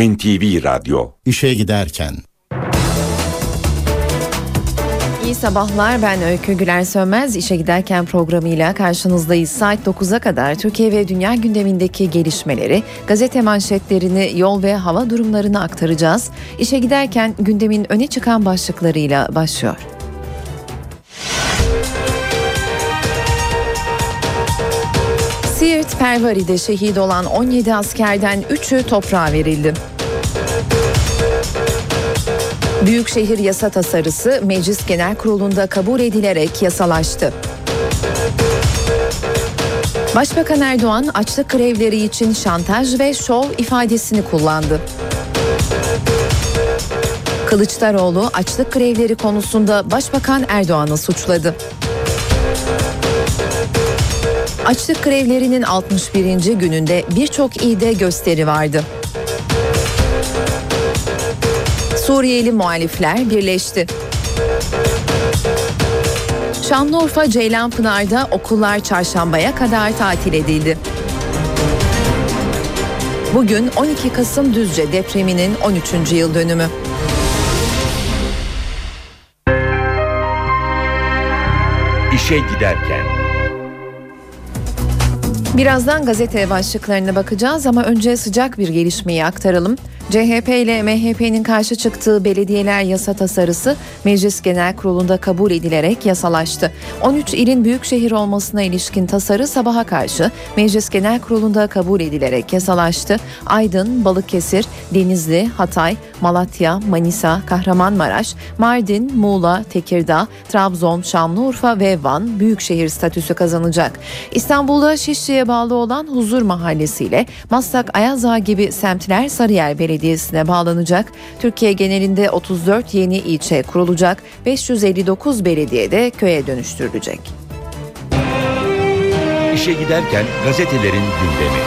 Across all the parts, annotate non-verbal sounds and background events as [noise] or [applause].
NTV Radyo İşe giderken İyi sabahlar ben Öykü Güler Sönmez İşe Giderken programıyla karşınızdayız. Saat 9'a kadar Türkiye ve dünya gündemindeki gelişmeleri, gazete manşetlerini, yol ve hava durumlarını aktaracağız. İşe giderken gündemin öne çıkan başlıklarıyla başlıyor. Siirt Pervari'de şehit olan 17 askerden 3'ü toprağa verildi. Büyükşehir yasa tasarısı Meclis Genel Kurulu'nda kabul edilerek yasalaştı. Başbakan Erdoğan açlık grevleri için şantaj ve şov ifadesini kullandı. Kılıçdaroğlu açlık grevleri konusunda Başbakan Erdoğan'ı suçladı. Açlık grevlerinin 61. gününde birçok ilde gösteri vardı. Suriyeli muhalifler birleşti. Şanlıurfa Ceylanpınar'da okullar çarşambaya kadar tatil edildi. Bugün 12 Kasım Düzce depreminin 13. yıl dönümü. İşe giderken Birazdan gazete başlıklarına bakacağız ama önce sıcak bir gelişmeyi aktaralım. CHP ile MHP'nin karşı çıktığı belediyeler yasa tasarısı Meclis Genel Kurulu'nda kabul edilerek yasalaştı. 13 ilin büyükşehir olmasına ilişkin tasarı sabaha karşı Meclis Genel Kurulu'nda kabul edilerek yasalaştı. Aydın, Balıkesir, Denizli, Hatay, Malatya, Manisa, Kahramanmaraş, Mardin, Muğla, Tekirdağ, Trabzon, Şanlıurfa ve Van büyükşehir statüsü kazanacak. İstanbul'da Şişli'ye bağlı olan Huzur Mahallesi ile Maslak Ayazağa gibi semtler Sarıyer Belediyesi'ne bağlanacak. Türkiye genelinde 34 yeni ilçe kurulacak. 559 belediye de köye dönüştürülecek. İşe giderken gazetelerin gündemi.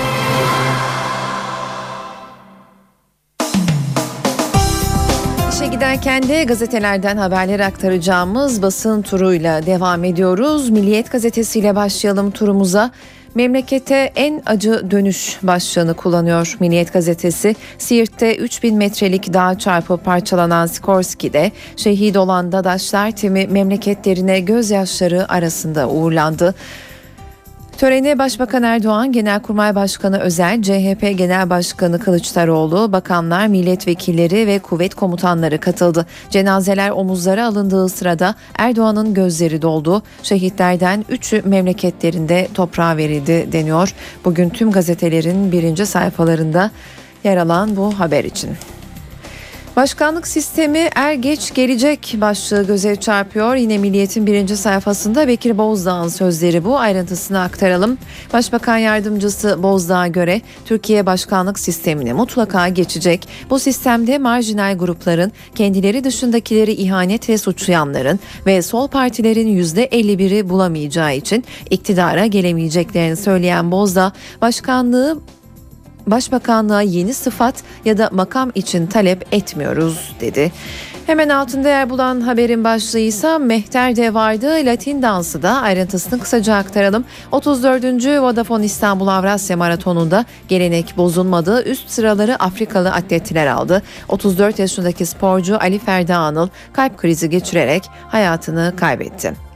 İşe giderken de gazetelerden haberler aktaracağımız basın turuyla devam ediyoruz. Milliyet gazetesiyle başlayalım turumuza. Memlekete en acı dönüş başlığını kullanıyor Milliyet gazetesi. Siirt'te 3000 metrelik dağ çarpıp parçalanan Skorski'de şehit olan Dadaşlar timi memleketlerine gözyaşları arasında uğurlandı. Törene Başbakan Erdoğan, Genelkurmay Başkanı Özel, CHP Genel Başkanı Kılıçdaroğlu, bakanlar, milletvekilleri ve kuvvet komutanları katıldı. Cenazeler omuzlara alındığı sırada Erdoğan'ın gözleri doldu. Şehitlerden üçü memleketlerinde toprağa verildi deniyor. Bugün tüm gazetelerin birinci sayfalarında yer alan bu haber için. Başkanlık sistemi er geç gelecek başlığı göze çarpıyor. Yine Milliyet'in birinci sayfasında Bekir Bozdağ'ın sözleri bu. Ayrıntısını aktaralım. Başbakan Yardımcısı Bozdağ'a göre Türkiye başkanlık sistemine mutlaka geçecek. Bu sistemde marjinal grupların kendileri dışındakileri ihanet ve suçlayanların ve sol partilerin %51'i bulamayacağı için iktidara gelemeyeceklerini söyleyen Bozdağ, başkanlığı Başbakanlığa yeni sıfat ya da makam için talep etmiyoruz dedi. Hemen altında yer bulan haberin başlığı ise Mehter de vardı Latin dansı da ayrıntısını kısaca aktaralım. 34. Vodafone İstanbul Avrasya Maratonu'nda gelenek bozulmadı. Üst sıraları Afrikalı atletler aldı. 34 yaşındaki sporcu Ali Ferda Anıl kalp krizi geçirerek hayatını kaybetti.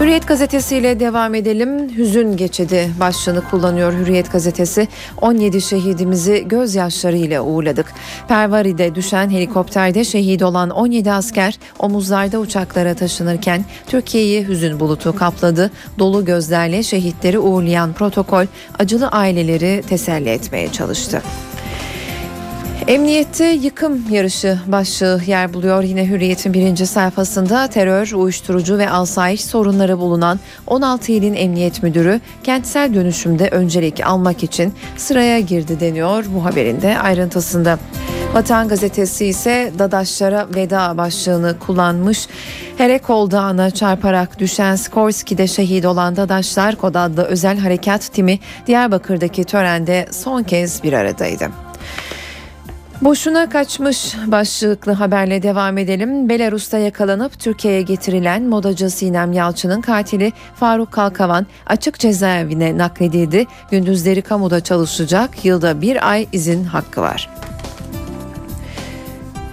Hürriyet gazetesiyle devam edelim. Hüzün geçidi başlığını kullanıyor Hürriyet gazetesi. 17 şehidimizi gözyaşlarıyla uğurladık. Pervari'de düşen helikopterde şehit olan 17 asker omuzlarda uçaklara taşınırken Türkiye'yi hüzün bulutu kapladı. Dolu gözlerle şehitleri uğurlayan protokol acılı aileleri teselli etmeye çalıştı. Emniyette yıkım yarışı başlığı yer buluyor. Yine Hürriyet'in birinci sayfasında terör, uyuşturucu ve asayiş sorunları bulunan 16 ilin emniyet müdürü kentsel dönüşümde öncelik almak için sıraya girdi deniyor bu haberin de ayrıntısında. Vatan gazetesi ise Dadaşlara veda başlığını kullanmış. Herekol Dağı'na çarparak düşen Skorski'de şehit olan Dadaşlar Kod adlı özel harekat timi Diyarbakır'daki törende son kez bir aradaydı. Boşuna kaçmış başlıklı haberle devam edelim. Belarus'ta yakalanıp Türkiye'ye getirilen modacı Sinem Yalçın'ın katili Faruk Kalkavan açık cezaevine nakledildi. Gündüzleri kamuda çalışacak, yılda bir ay izin hakkı var.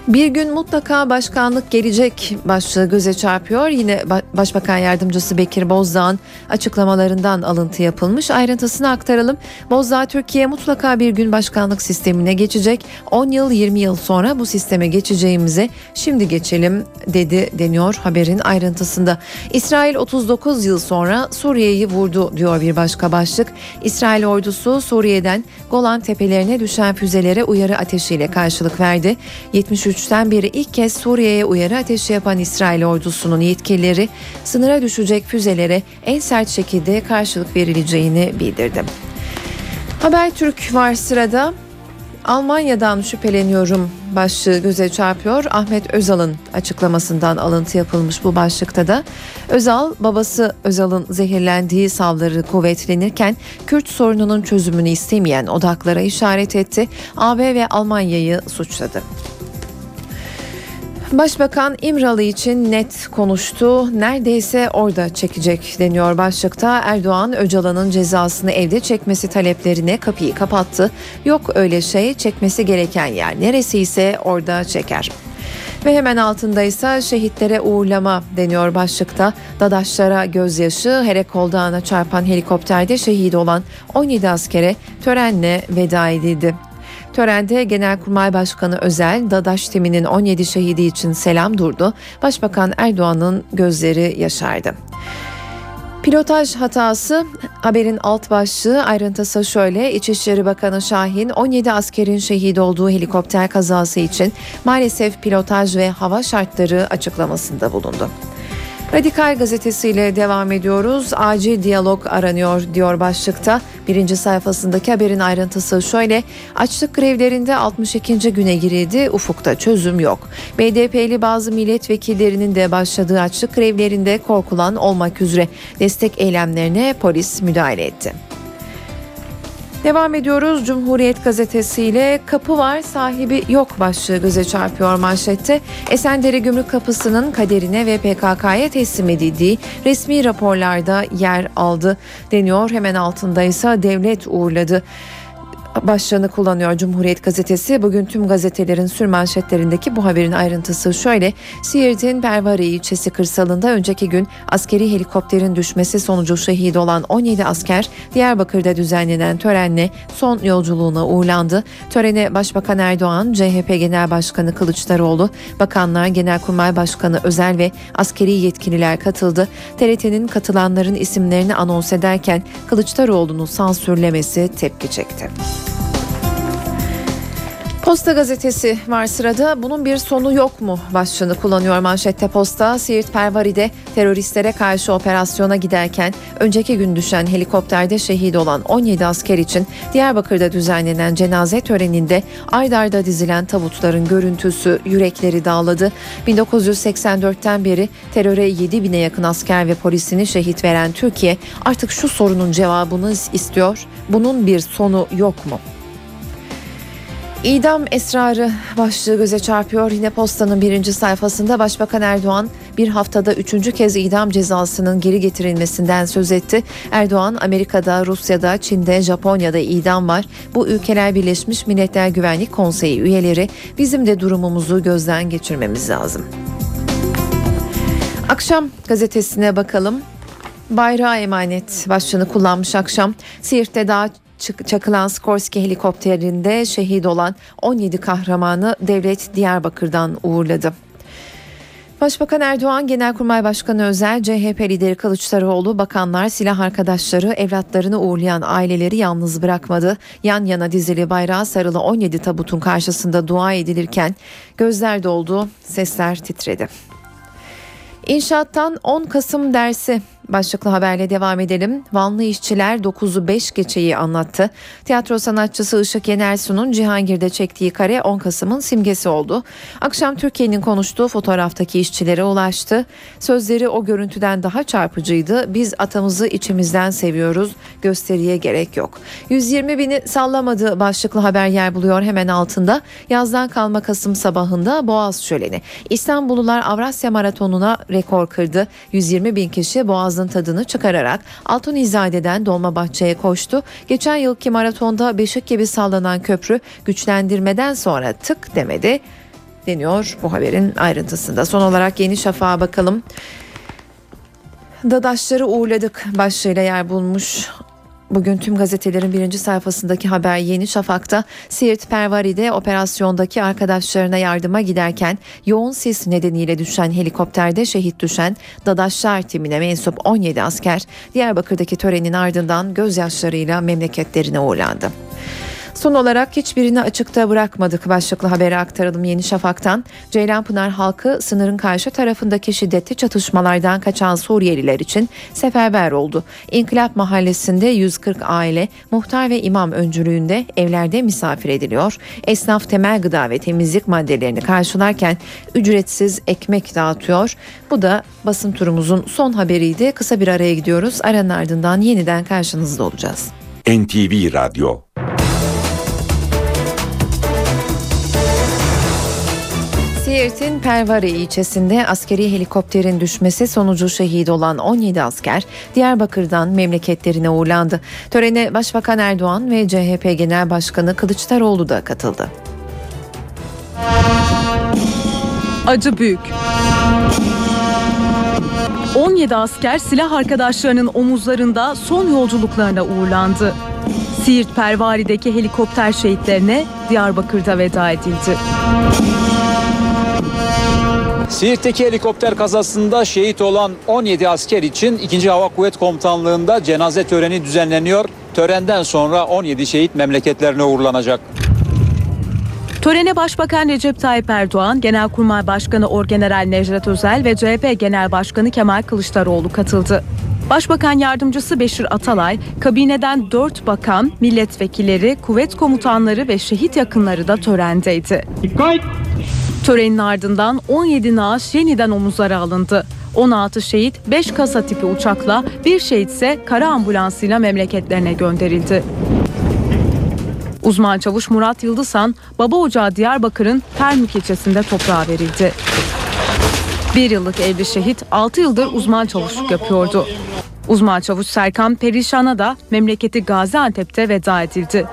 Bir gün mutlaka başkanlık gelecek başlığı göze çarpıyor. Yine Başbakan Yardımcısı Bekir Bozdağ'ın açıklamalarından alıntı yapılmış. Ayrıntısını aktaralım. Bozdağ Türkiye mutlaka bir gün başkanlık sistemine geçecek. 10 yıl 20 yıl sonra bu sisteme geçeceğimize şimdi geçelim dedi deniyor haberin ayrıntısında. İsrail 39 yıl sonra Suriye'yi vurdu diyor bir başka başlık. İsrail ordusu Suriye'den Golan tepelerine düşen füzelere uyarı ateşiyle karşılık verdi. 73 2023'ten beri ilk kez Suriye'ye uyarı ateşi yapan İsrail ordusunun yetkilileri sınıra düşecek füzelere en sert şekilde karşılık verileceğini bildirdi. Habertürk var sırada. Almanya'dan şüpheleniyorum başlığı göze çarpıyor. Ahmet Özal'ın açıklamasından alıntı yapılmış bu başlıkta da. Özal babası Özal'ın zehirlendiği savları kuvvetlenirken Kürt sorununun çözümünü istemeyen odaklara işaret etti. AB ve Almanya'yı suçladı. Başbakan İmralı için net konuştu. Neredeyse orada çekecek deniyor başlıkta. Erdoğan Öcalan'ın cezasını evde çekmesi taleplerine kapıyı kapattı. Yok öyle şey çekmesi gereken yer neresi ise orada çeker. Ve hemen altında ise şehitlere uğurlama deniyor başlıkta. Dadaşlara gözyaşı, Herekol Dağı'na çarpan helikopterde şehit olan 17 askere törenle veda edildi. Törende Genelkurmay Başkanı Özel, Dadaş timinin 17 şehidi için selam durdu. Başbakan Erdoğan'ın gözleri yaşardı. Pilotaj hatası haberin alt başlığı ayrıntısı şöyle İçişleri Bakanı Şahin 17 askerin şehit olduğu helikopter kazası için maalesef pilotaj ve hava şartları açıklamasında bulundu. Radikal gazetesiyle devam ediyoruz. Acil diyalog aranıyor diyor başlıkta. Birinci sayfasındaki haberin ayrıntısı şöyle. Açlık grevlerinde 62. güne girildi. Ufukta çözüm yok. BDP'li bazı milletvekillerinin de başladığı açlık grevlerinde korkulan olmak üzere destek eylemlerine polis müdahale etti. Devam ediyoruz Cumhuriyet gazetesiyle kapı var sahibi yok başlığı göze çarpıyor manşette. Esendere Gümrük Kapısı'nın kaderine ve PKK'ya teslim edildiği resmi raporlarda yer aldı deniyor. Hemen altında ise devlet uğurladı başlığını kullanıyor Cumhuriyet Gazetesi. Bugün tüm gazetelerin sürmanşetlerindeki bu haberin ayrıntısı şöyle. Siirt'in Pervari ilçesi kırsalında önceki gün askeri helikopterin düşmesi sonucu şehit olan 17 asker Diyarbakır'da düzenlenen törenle son yolculuğuna uğurlandı. Törene Başbakan Erdoğan, CHP Genel Başkanı Kılıçdaroğlu, bakanlar, Genelkurmay Başkanı Özel ve askeri yetkililer katıldı. TRT'nin katılanların isimlerini anons ederken Kılıçdaroğlu'nu sansürlemesi tepki çekti. Posta gazetesi var sırada. Bunun bir sonu yok mu başlığını kullanıyor manşette posta. Siirt Pervari'de teröristlere karşı operasyona giderken önceki gün düşen helikopterde şehit olan 17 asker için Diyarbakır'da düzenlenen cenaze töreninde ardarda dizilen tabutların görüntüsü yürekleri dağladı. 1984'ten beri teröre 7 bine yakın asker ve polisini şehit veren Türkiye artık şu sorunun cevabını istiyor. Bunun bir sonu yok mu? İdam esrarı başlığı göze çarpıyor. Yine postanın birinci sayfasında Başbakan Erdoğan bir haftada üçüncü kez idam cezasının geri getirilmesinden söz etti. Erdoğan Amerika'da, Rusya'da, Çin'de, Japonya'da idam var. Bu ülkeler Birleşmiş Milletler Güvenlik Konseyi üyeleri bizim de durumumuzu gözden geçirmemiz lazım. Akşam gazetesine bakalım. Bayrağı emanet başlığını kullanmış akşam. Siirt'te daha çakılan Skorsky helikopterinde şehit olan 17 kahramanı devlet Diyarbakır'dan uğurladı. Başbakan Erdoğan, Genelkurmay Başkanı Özel, CHP lideri Kılıçdaroğlu, bakanlar, silah arkadaşları, evlatlarını uğurlayan aileleri yalnız bırakmadı. Yan yana dizili bayrağı sarılı 17 tabutun karşısında dua edilirken gözler doldu, sesler titredi. İnşaattan 10 Kasım dersi başlıklı haberle devam edelim. Vanlı işçiler 9'u 5 geçeyi anlattı. Tiyatro sanatçısı Işık Yenersu'nun Cihangir'de çektiği kare 10 Kasım'ın simgesi oldu. Akşam Türkiye'nin konuştuğu fotoğraftaki işçilere ulaştı. Sözleri o görüntüden daha çarpıcıydı. Biz atamızı içimizden seviyoruz. Gösteriye gerek yok. 120 bini sallamadı başlıklı haber yer buluyor hemen altında. Yazdan kalma Kasım sabahında Boğaz şöleni. İstanbullular Avrasya Maratonu'na rekor kırdı. 120 bin kişi Boğaz'ın tadını çıkararak Altunizade'den Dolmabahçe'ye koştu. Geçen yılki maratonda beşik gibi sallanan köprü güçlendirmeden sonra tık demedi deniyor bu haberin ayrıntısında. Son olarak Yeni Şafak'a bakalım. Dadaşları uğurladık başlığıyla yer bulmuş Bugün tüm gazetelerin birinci sayfasındaki haber Yeni Şafak'ta Siirt Pervari'de operasyondaki arkadaşlarına yardıma giderken yoğun sis nedeniyle düşen helikopterde şehit düşen Dadaşlar timine mensup 17 asker Diyarbakır'daki törenin ardından gözyaşlarıyla memleketlerine uğurlandı. Son olarak hiçbirini açıkta bırakmadık başlıklı haberi aktaralım Yeni Şafak'tan. Ceylanpınar halkı sınırın karşı tarafındaki şiddetli çatışmalardan kaçan Suriyeliler için seferber oldu. İnkılap Mahallesi'nde 140 aile muhtar ve imam öncülüğünde evlerde misafir ediliyor. Esnaf temel gıda ve temizlik maddelerini karşılarken ücretsiz ekmek dağıtıyor. Bu da basın turumuzun son haberiydi. Kısa bir araya gidiyoruz. Aranın ardından yeniden karşınızda olacağız. NTV Radyo Siirt'in Pervari ilçesinde askeri helikopterin düşmesi sonucu şehit olan 17 asker Diyarbakır'dan memleketlerine uğurlandı. Törene Başbakan Erdoğan ve CHP Genel Başkanı Kılıçdaroğlu da katıldı. Acı büyük. 17 asker silah arkadaşlarının omuzlarında son yolculuklarına uğurlandı. Siirt Pervari'deki helikopter şehitlerine Diyarbakır'da veda edildi. Siirt'teki helikopter kazasında şehit olan 17 asker için 2. Hava Kuvvet Komutanlığı'nda cenaze töreni düzenleniyor. Törenden sonra 17 şehit memleketlerine uğurlanacak. Törene Başbakan Recep Tayyip Erdoğan, Genelkurmay Başkanı Orgeneral Necdet Özel ve CHP Genel Başkanı Kemal Kılıçdaroğlu katıldı. Başbakan Yardımcısı Beşir Atalay, kabineden 4 bakan, milletvekilleri, kuvvet komutanları ve şehit yakınları da törendeydi. Dikkat! Törenin ardından 17 naaş yeniden omuzlara alındı. 16 şehit 5 kasa tipi uçakla, bir şehit ise kara ambulansıyla memleketlerine gönderildi. Uzman çavuş Murat Yıldızhan, Baba Ocağı Diyarbakır'ın Termik ilçesinde toprağa verildi. Bir yıllık evli şehit 6 yıldır uzman çavuşluk yapıyordu. Uzman çavuş Serkan Perişan'a da memleketi Gaziantep'te veda edildi.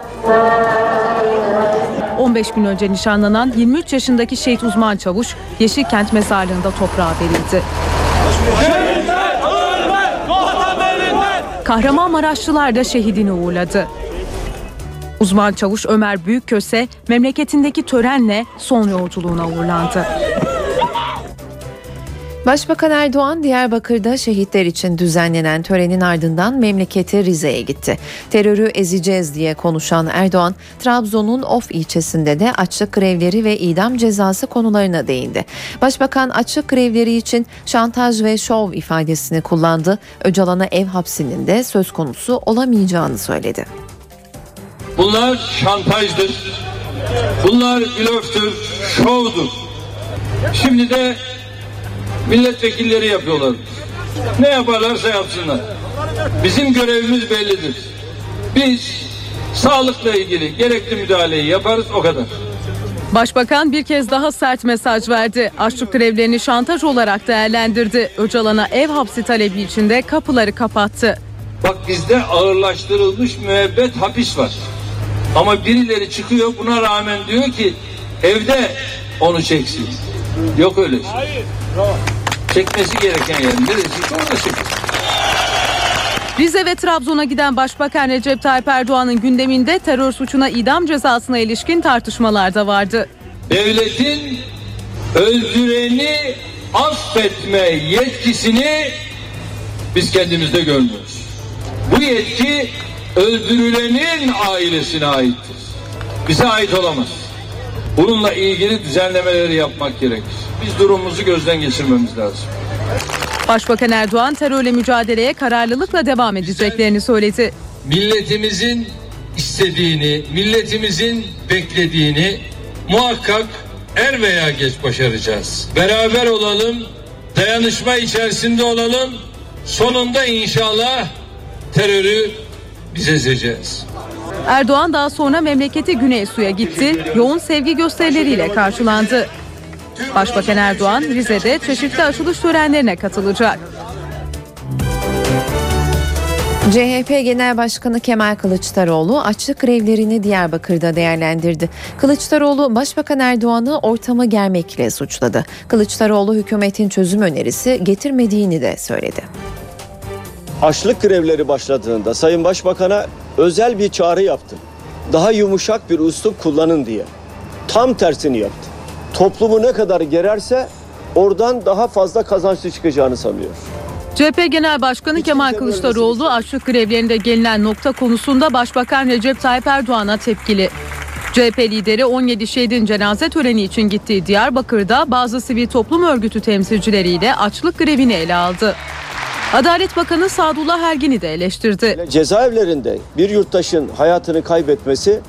15 gün önce nişanlanan 23 yaşındaki şehit uzman çavuş Yeşilkent mezarlığında toprağa verildi. Kahramanmaraşlılar da şehidini uğurladı. Uzman çavuş Ömer Büyükköse memleketindeki törenle son yolculuğuna uğurlandı. Başbakan Erdoğan Diyarbakır'da şehitler için düzenlenen törenin ardından memleketi Rize'ye gitti. Terörü ezeceğiz diye konuşan Erdoğan, Trabzon'un Of ilçesinde de açlık grevleri ve idam cezası konularına değindi. Başbakan açlık grevleri için şantaj ve şov ifadesini kullandı. Öcalan'a ev hapsinin de söz konusu olamayacağını söyledi. Bunlar şantajdır. Bunlar blöftür, şovdur. Şimdi de milletvekilleri yapıyorlar. Ne yaparlarsa yapsınlar. Bizim görevimiz bellidir. Biz sağlıkla ilgili gerekli müdahaleyi yaparız o kadar. Başbakan bir kez daha sert mesaj verdi. Açlık grevlerini şantaj olarak değerlendirdi. Öcalan'a ev hapsi talebi içinde kapıları kapattı. Bak bizde ağırlaştırılmış müebbet hapis var. Ama birileri çıkıyor buna rağmen diyor ki evde onu çeksin. Yok öyle şey. Çekmesi gereken yer neresi orada çeksin. Rize ve Trabzon'a giden Başbakan Recep Tayyip Erdoğan'ın gündeminde terör suçuna idam cezasına ilişkin tartışmalar da vardı. Devletin öldüreni affetme yetkisini biz kendimizde görmüyoruz. Bu yetki öldürülenin ailesine aittir. Bize ait olamaz. Bununla ilgili düzenlemeleri yapmak gerekir. Biz durumumuzu gözden geçirmemiz lazım. Başbakan Erdoğan terörle mücadeleye kararlılıkla devam edeceklerini söyledi. Milletimizin istediğini, milletimizin beklediğini muhakkak er veya geç başaracağız. Beraber olalım, dayanışma içerisinde olalım. Sonunda inşallah terörü biz ezeceğiz. Erdoğan daha sonra memleketi Güney Su'ya gitti, yoğun sevgi gösterileriyle karşılandı. Başbakan Erdoğan Rize'de çeşitli açılış törenlerine katılacak. CHP Genel Başkanı Kemal Kılıçdaroğlu açlık grevlerini Diyarbakır'da değerlendirdi. Kılıçdaroğlu Başbakan Erdoğan'ı ortamı germekle suçladı. Kılıçdaroğlu hükümetin çözüm önerisi getirmediğini de söyledi. Açlık grevleri başladığında Sayın Başbakan'a özel bir çağrı yaptım. Daha yumuşak bir üslup kullanın diye. Tam tersini yaptı. Toplumu ne kadar gererse oradan daha fazla kazançlı çıkacağını sanıyor. CHP Genel Başkanı Kemal Kılıçdaroğlu açlık grevlerinde gelinen nokta konusunda Başbakan Recep Tayyip Erdoğan'a tepkili. CHP lideri 17 şehidin cenaze töreni için gittiği Diyarbakır'da bazı sivil toplum örgütü temsilcileriyle açlık grevini ele aldı. Adalet Bakanı Sadullah Ergin'i de eleştirdi. Cezaevlerinde bir yurttaşın hayatını kaybetmesi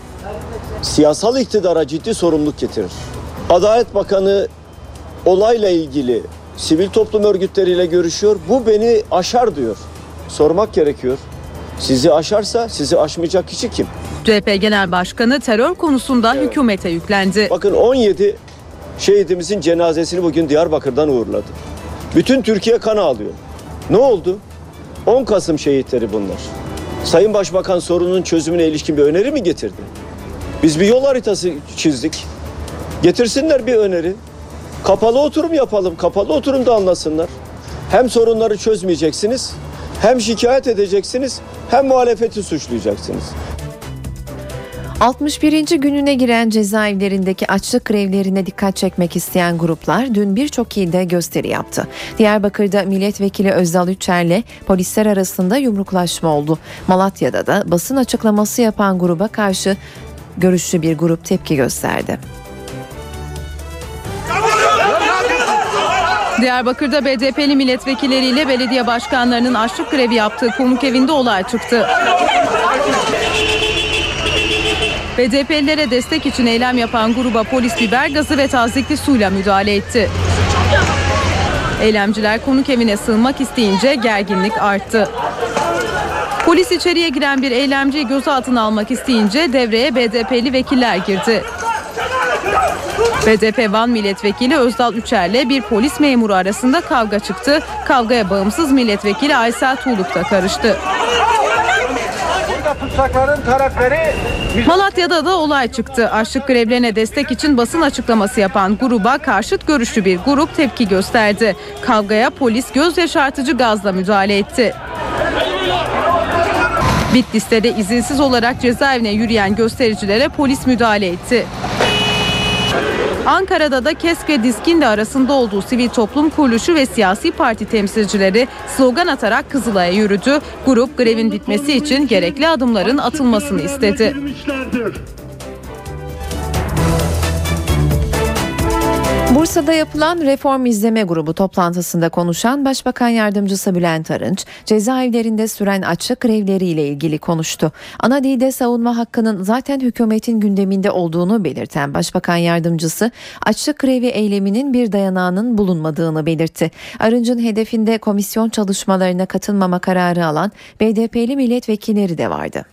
siyasal iktidara ciddi sorumluluk getirir. Adalet Bakanı olayla ilgili sivil toplum örgütleriyle görüşüyor. Bu beni aşar diyor. Sormak gerekiyor. Sizi aşarsa sizi aşmayacak kişi kim? CHP Genel Başkanı terör konusunda hükümete yüklendi. Bakın 17 şehidimizin cenazesini bugün Diyarbakır'dan uğurladı. Bütün Türkiye kan ağlıyor. Ne oldu? 10 Kasım şehitleri bunlar. Sayın Başbakan sorunun çözümüne ilişkin bir öneri mi getirdi? Biz bir yol haritası çizdik. Getirsinler bir öneri. Kapalı oturum yapalım. Kapalı oturumda anlasınlar. Hem sorunları çözmeyeceksiniz, hem şikayet edeceksiniz, hem muhalefeti suçlayacaksınız. 61. gününe giren cezaevlerindeki açlık grevlerine dikkat çekmek isteyen gruplar dün birçok ilde gösteri yaptı. Diyarbakır'da milletvekili Özdal Üçer'le polisler arasında yumruklaşma oldu. Malatya'da da basın açıklaması yapan gruba karşı görüşlü bir grup tepki gösterdi. Diyarbakır'da BDP'li milletvekilleriyle belediye başkanlarının açlık grevi yaptığı konuk evinde olay çıktı. BDP'lilere destek için eylem yapan gruba polis biber gazı ve tazikli suyla müdahale etti. Eylemciler konuk evine sığınmak isteyince gerginlik arttı. Polis içeriye giren bir eylemciyi gözaltına almak isteyince devreye BDP'li vekiller girdi. BDP Van Milletvekili Özdal Üçer'le bir polis memuru arasında kavga çıktı. Kavgaya bağımsız milletvekili Aysel Tuğluk da karıştı. Malatya'da da olay çıktı. Açlık grevlerine destek için basın açıklaması yapan gruba karşıt görüşlü bir grup tepki gösterdi. Kavgaya polis göz yaşartıcı gazla müdahale etti. Bitlis'te de izinsiz olarak cezaevine yürüyen göstericilere polis müdahale etti. Ankara'da da KESK ve DİSK'in de arasında olduğu sivil toplum kuruluşu ve siyasi parti temsilcileri slogan atarak Kızılay'a yürüdü. Grup grevin bitmesi için gerekli adımların atılmasını istedi. Bursa'da yapılan Reform İzleme Grubu toplantısında konuşan Başbakan Yardımcısı Bülent Arınç, cezaevlerinde süren açlık grevleriyle ilgili konuştu. Ana dilde savunma hakkının zaten hükümetin gündeminde olduğunu belirten Başbakan Yardımcısı, açlık grevi eyleminin bir dayanağının bulunmadığını belirtti. Arınç'ın hedefinde komisyon çalışmalarına katılmama kararı alan BDP'li milletvekilleri de vardı.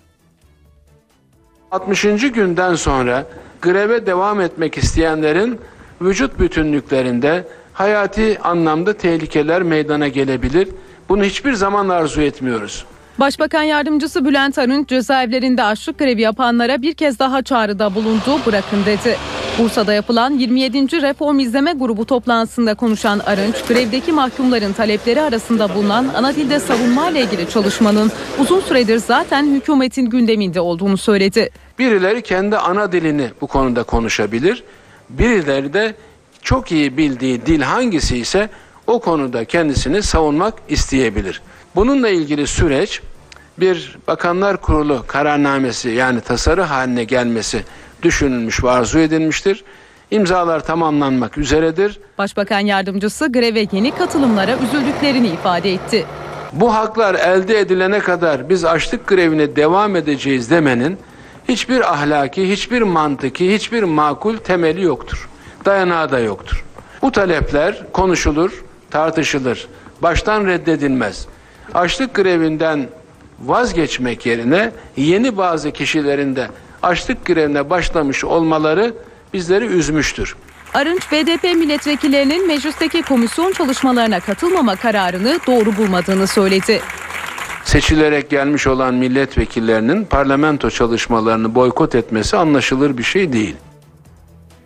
60. günden sonra greve devam etmek isteyenlerin vücut bütünlüklerinde hayati anlamda tehlikeler meydana gelebilir. Bunu hiçbir zaman arzu etmiyoruz. Başbakan Yardımcısı Bülent Arınç cezaevlerinde açlık grevi yapanlara bir kez daha çağrıda bulundu, bırakın dedi. Bursa'da yapılan 27. Reform İzleme Grubu toplantısında konuşan Arınç, grevdeki mahkumların talepleri arasında bulunan ana dilde savunma ile ilgili çalışmanın uzun süredir zaten hükümetin gündeminde olduğunu söyledi. Birileri kendi ana dilini bu konuda konuşabilir. Birileri de çok iyi bildiği dil hangisi ise o konuda kendisini savunmak isteyebilir. Bununla ilgili süreç bir bakanlar kurulu kararnamesi yani tasarı haline gelmesi düşünülmüş ve arzu edilmiştir. İmzalar tamamlanmak üzeredir. Başbakan yardımcısı greve yeni katılımlara üzüldüklerini ifade etti. Bu haklar elde edilene kadar biz açlık grevine devam edeceğiz demenin hiçbir ahlaki, hiçbir mantıki, hiçbir makul temeli yoktur. Dayanağı da yoktur. Bu talepler konuşulur, tartışılır. Baştan reddedilmez. Açlık grevinden vazgeçmek yerine yeni bazı kişilerin de açlık grevine başlamış olmaları bizleri üzmüştür. Arınç BDP milletvekillerinin meclisteki komisyon çalışmalarına katılmama kararını doğru bulmadığını söyledi. Seçilerek gelmiş olan milletvekillerinin parlamento çalışmalarını boykot etmesi anlaşılır bir şey değil.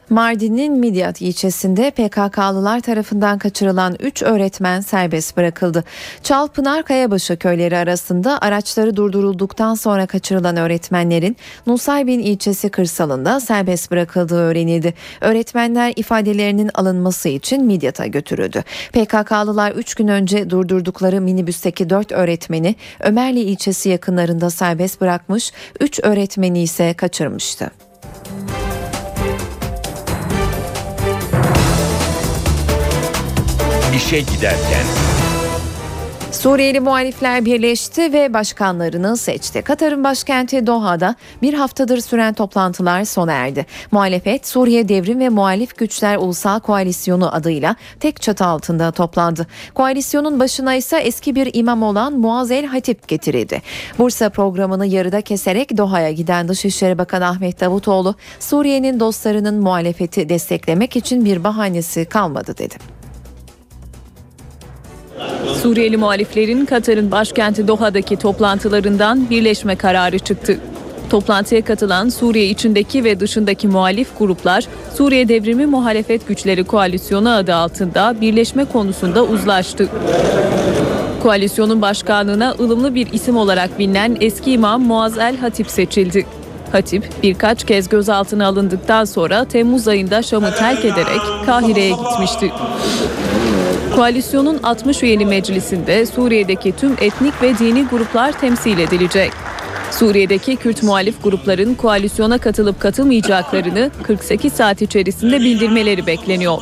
Mardin'in Midyat ilçesinde PKK'lılar tarafından kaçırılan 3 öğretmen serbest bırakıldı. Çalpınar Kayabaşı köyleri arasında araçları durdurulduktan sonra kaçırılan öğretmenlerin Nusaybin ilçesi kırsalında serbest bırakıldığı öğrenildi. Öğretmenler ifadelerinin alınması için Midyat'a götürüldü. PKK'lılar 3 gün önce durdurdukları minibüsteki 4 öğretmeni Ömerli ilçesi yakınlarında serbest bırakmış, 3 öğretmeni ise kaçırmıştı. İşe giderken Suriyeli muhalifler birleşti ve başkanlarını seçti. Katar'ın başkenti Doha'da bir haftadır süren toplantılar sona erdi. Muhalefet Suriye Devrim ve Muhalif Güçler Ulusal Koalisyonu adıyla tek çatı altında toplandı. Koalisyonun başına ise eski bir imam olan Muaz El Hatip getirildi. Bursa programını yarıda keserek Doha'ya giden Dışişleri Bakanı Ahmet Davutoğlu, Suriye'nin dostlarının muhalefeti desteklemek için bir bahanesi kalmadı dedi. Suriyeli muhaliflerin Katar'ın başkenti Doha'daki toplantılarından birleşme kararı çıktı. Toplantıya katılan Suriye içindeki ve dışındaki muhalif gruplar Suriye Devrimi Muhalefet Güçleri Koalisyonu adı altında birleşme konusunda uzlaştı. Koalisyonun başkanlığına ılımlı bir isim olarak bilinen eski imam Muaz El Hatip seçildi. Hatip birkaç kez gözaltına alındıktan sonra Temmuz ayında Şam'ı terk ederek Kahire'ye gitmişti. Koalisyonun 60 üyeli meclisinde Suriye'deki tüm etnik ve dini gruplar temsil edilecek. Suriye'deki Kürt muhalif grupların koalisyona katılıp katılmayacaklarını 48 saat içerisinde bildirmeleri bekleniyor.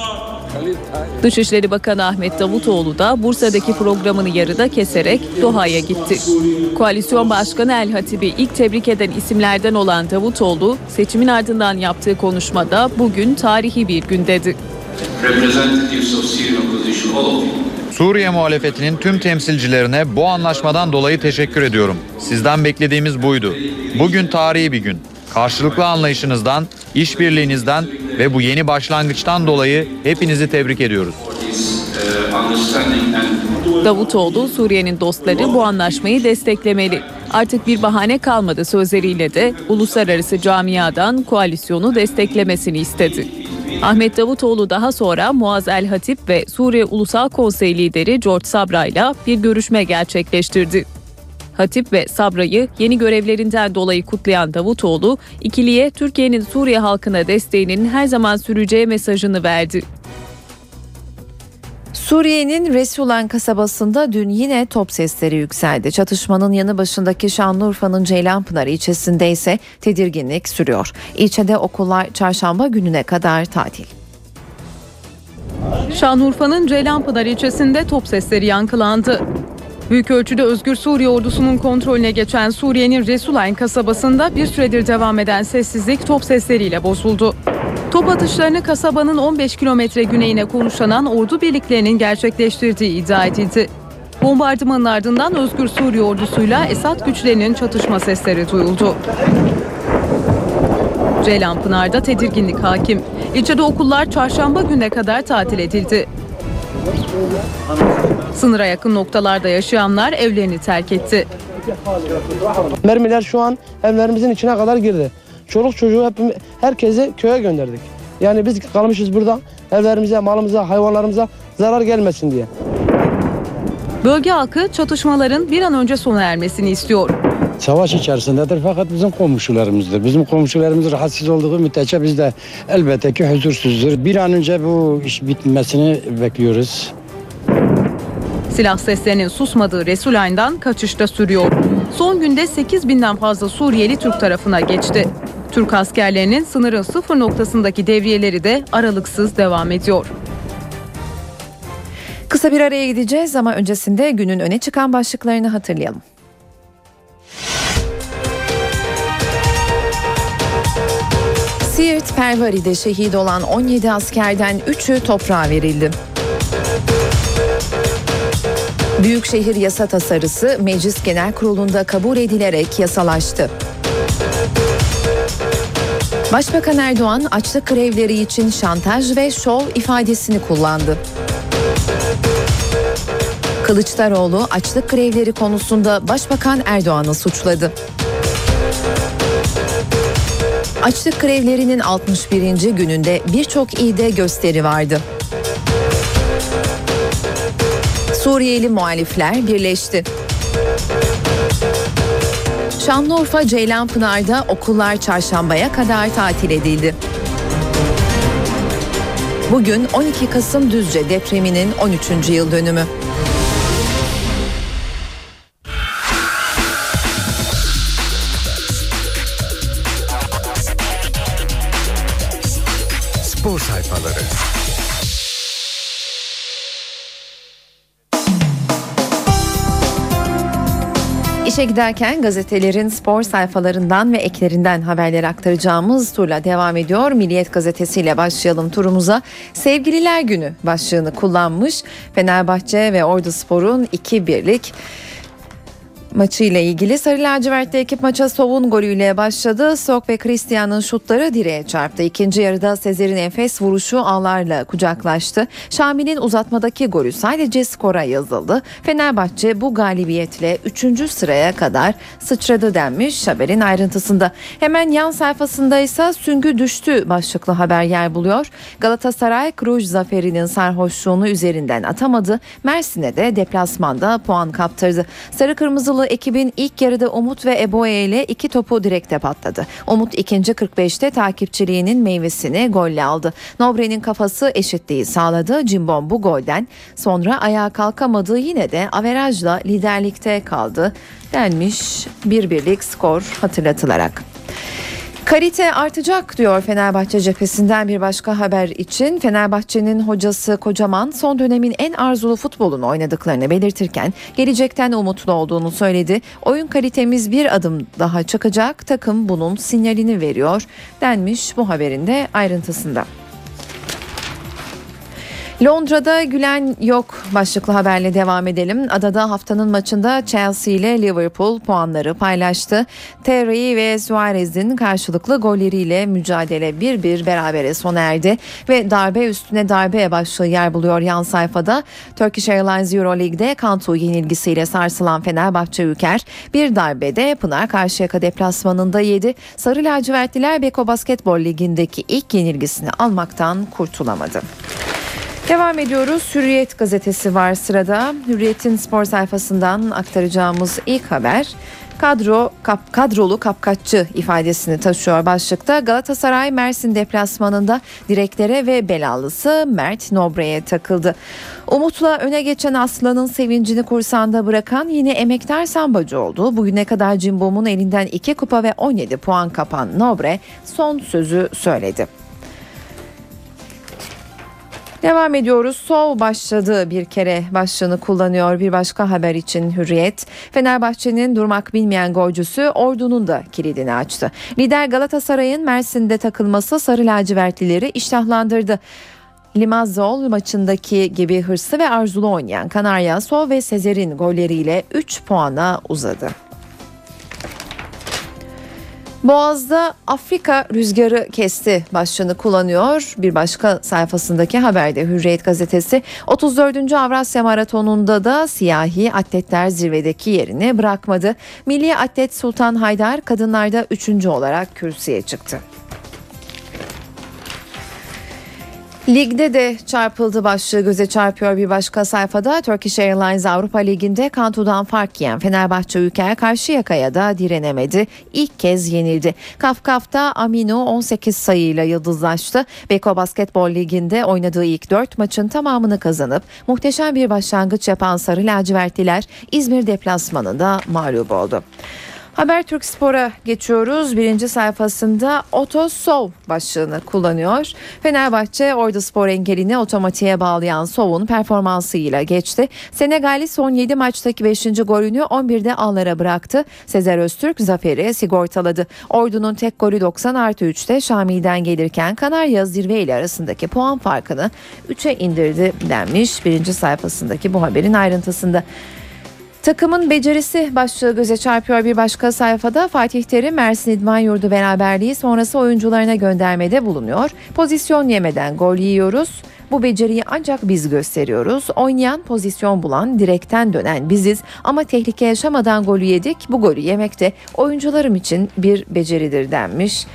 Dışişleri Bakanı Ahmet Davutoğlu da Bursa'daki programını yarıda keserek Doha'ya gitti. Koalisyon Başkanı El Hatib'i ilk tebrik eden isimlerden olan Davutoğlu, seçimin ardından yaptığı konuşmada bugün tarihi bir gün dedi. Representatives of Syrian opposition, all of you. Suriye muhalefetinin tüm temsilcilerine bu anlaşmadan dolayı teşekkür ediyorum. Sizden beklediğimiz buydu. Bugün tarihi bir gün. Karşılıklı anlayışınızdan, işbirliğinizden ve bu yeni başlangıçtan dolayı hepinizi tebrik ediyoruz. Davutoğlu, Suriye'nin dostları bu anlaşmayı desteklemeli. Artık bir bahane kalmadı sözleriyle de uluslararası camiadan koalisyonu desteklemesini istedi. Ahmet Davutoğlu daha sonra Muaz El Hatip ve Suriye Ulusal Konsey lideri George Sabra ile bir görüşme gerçekleştirdi. Hatip ve Sabra'yı yeni görevlerinden dolayı kutlayan Davutoğlu, ikiliye Türkiye'nin Suriye halkına desteğinin her zaman süreceği mesajını verdi. Suriye'nin Resulan kasabasında dün yine top sesleri yükseldi. Çatışmanın yanı başındaki Şanlıurfa'nın Ceylanpınar ilçesinde ise tedirginlik sürüyor. İlçede okullar çarşamba gününe kadar tatil. Şanlıurfa'nın Ceylanpınar ilçesinde top sesleri yankılandı. Büyük ölçüde Özgür Suriye ordusunun kontrolüne geçen Suriye'nin Resulayn kasabasında bir süredir devam eden sessizlik top sesleriyle bozuldu. Top atışlarını kasabanın 15 kilometre güneyine konuşlanan ordu birliklerinin gerçekleştirdiği iddia edildi. Bombardımanın ardından Özgür Suriye ordusuyla Esad güçlerinin çatışma sesleri duyuldu. Ceylanpınar'da tedirginlik hakim. İlçede okullar çarşamba gününe kadar tatil edildi. Sınıra yakın noktalarda yaşayanlar evlerini terk etti. Mermiler şu an evlerimizin içine kadar girdi. Çoluk çocuğu hep herkesi köye gönderdik. Yani biz kalmışız burada evlerimize, malımıza, hayvanlarımıza zarar gelmesin diye. Bölge halkı çatışmaların bir an önce sona ermesini istiyor. Savaş içerisindedir fakat bizim komşularımızdır. Bizim komşularımız rahatsız olduğu müddetçe biz de elbette ki huzursuzdur. Bir an önce bu iş bitmesini bekliyoruz. Silah seslerinin susmadığı Resulayn'dan kaçışta sürüyor. Son günde 8 binden fazla Suriyeli Türk tarafına geçti. Türk askerlerinin sınırın sıfır noktasındaki devriyeleri de aralıksız devam ediyor. Kısa bir araya gideceğiz ama öncesinde günün öne çıkan başlıklarını hatırlayalım. Siirt Pervari'de şehit olan 17 askerden 3'ü toprağa verildi. Büyükşehir yasa tasarısı Meclis Genel Kurulu'nda kabul edilerek yasalaştı. Başbakan Erdoğan açlık grevleri için şantaj ve şov ifadesini kullandı. Kılıçdaroğlu açlık grevleri konusunda Başbakan Erdoğan'ı suçladı. Açlık grevlerinin 61. gününde birçok ilde gösteri vardı. Suriyeli muhalifler birleşti. Şanlıurfa Ceylanpınar'da okullar çarşambaya kadar tatil edildi. Bugün 12 Kasım Düzce depreminin 13. yıl dönümü. İşe giderken gazetelerin spor sayfalarından ve eklerinden haberleri aktaracağımız turla devam ediyor. Milliyet gazetesiyle başlayalım turumuza. Sevgililer Günü başlığını kullanmış. Fenerbahçe ve Ordu Spor'un 2-1'lik maçıyla ilgili Sarı Lacivert'te ekip maça Sov'un golüyle başladı. Sok ve Christian'ın şutları direğe çarptı. İkinci yarıda Sezer'in enfes vuruşu ağlarla kucaklaştı. Şamil'in uzatmadaki golü sadece skora yazıldı. Fenerbahçe bu galibiyetle 3. sıraya kadar sıçradı denmiş haberin ayrıntısında. Hemen yan sayfasında ise süngü düştü başlıklı haber yer buluyor. Galatasaray Kruj zaferinin sarhoşluğunu üzerinden atamadı. Mersin'e de deplasmanda puan kaptırdı. Sarı Kırmızılı ekibin ilk yarıda Umut ve Eboe ile iki topu direkte patladı. Umut ikinci 45'te takipçiliğinin meyvesini golle aldı. Nobre'nin kafası eşitliği sağladı. Cimbom bu golden sonra ayağa kalkamadı yine de averajla liderlikte kaldı denmiş bir birlik skor hatırlatılarak. Kalite artacak diyor Fenerbahçe cephesinden bir başka haber için. Fenerbahçe'nin hocası Kocaman son dönemin en arzulu futbolunu oynadıklarını belirtirken gelecekten umutlu olduğunu söyledi. Oyun kalitemiz bir adım daha çıkacak takım bunun sinyalini veriyor denmiş bu haberin de ayrıntısında. Londra'da gülen yok başlıklı haberle devam edelim. Adada haftanın maçında Chelsea ile Liverpool puanları paylaştı. Terry ve Suarez'in karşılıklı golleriyle mücadele 1-1 berabere sona erdi ve darbe üstüne darbe başlığı yer buluyor yan sayfada. Turkish Airlines Euroleague'de Kantu yenilgisiyle sarsılan Fenerbahçe Ülker bir darbede Pınar Karşıyaka deplasmanında yedi. Sarı lacivertliler Beko Basketbol Ligi'ndeki ilk yenilgisini almaktan kurtulamadı. Devam ediyoruz. Hürriyet gazetesi var sırada. Hürriyet'in spor sayfasından aktaracağımız ilk haber kadro kap, kadrolu kapkaççı ifadesini taşıyor başlıkta. Galatasaray Mersin deplasmanında direklere ve belalısı Mert Nobre'ye takıldı. Umut'la öne geçen Aslan'ın sevincini kursanda bırakan yine emektar sambacı oldu. Bugüne kadar Cimbom'un elinden 2 kupa ve 17 puan kapan Nobre son sözü söyledi. Devam ediyoruz. Sol başladı bir kere başlığını kullanıyor bir başka haber için Hürriyet. Fenerbahçe'nin durmak bilmeyen golcüsü Ordu'nun da kilidini açtı. Lider Galatasaray'ın Mersin'de takılması Sarı lacivertlileri iştahlandırdı. Limazzol maçındaki gibi hırslı ve arzulu oynayan Kanarya Sol ve Sezer'in golleriyle 3 puana uzadı. Boğaz'da Afrika rüzgarı kesti başlığını kullanıyor. Bir başka sayfasındaki haberde Hürriyet gazetesi 34. Avrasya Maratonu'nda da siyahi atletler zirvedeki yerini bırakmadı. Milli atlet Sultan Haydar kadınlarda 3. olarak kürsüye çıktı. Ligde de çarpıldı başlığı göze çarpıyor bir başka sayfada. Turkish Airlines Avrupa Ligi'nde Kantu'dan fark yiyen Fenerbahçe Ülker Karşıyaka'ya da direnemedi. İlk kez yenildi. Kafkaf'ta Amino 18 sayıyla yıldızlaştı. Beko Basketbol Ligi'nde oynadığı ilk 4 maçın tamamını kazanıp muhteşem bir başlangıç yapan Sarı Lacivertliler İzmir deplasmanında mağlup oldu. Habertürk Spor'a geçiyoruz. Birinci sayfasında Otosov başlığını kullanıyor. Fenerbahçe Ordu Spor engelini otomatiğe bağlayan Sov'un performansıyla geçti. Senegal'i son 7 maçtaki 5. golünü 11'de ağlara bıraktı. Sezer Öztürk zaferi sigortaladı. Ordu'nun tek golü 90 artı 3'te Şami'den gelirken Kanarya zirve ile arasındaki puan farkını 3'e indirdi denmiş. Birinci sayfasındaki bu haberin ayrıntısında. Takımın becerisi başlığı göze çarpıyor bir başka sayfada Fatih Terim Mersin İdman Yurdu beraberliği sonrası oyuncularına göndermede bulunuyor. Pozisyon yemeden gol yiyoruz. Bu beceriyi ancak biz gösteriyoruz. Oynayan, pozisyon bulan, direkten dönen biziz ama tehlike yaşamadan golü yedik. Bu golü yemek de oyuncularım için bir beceridir denmiş.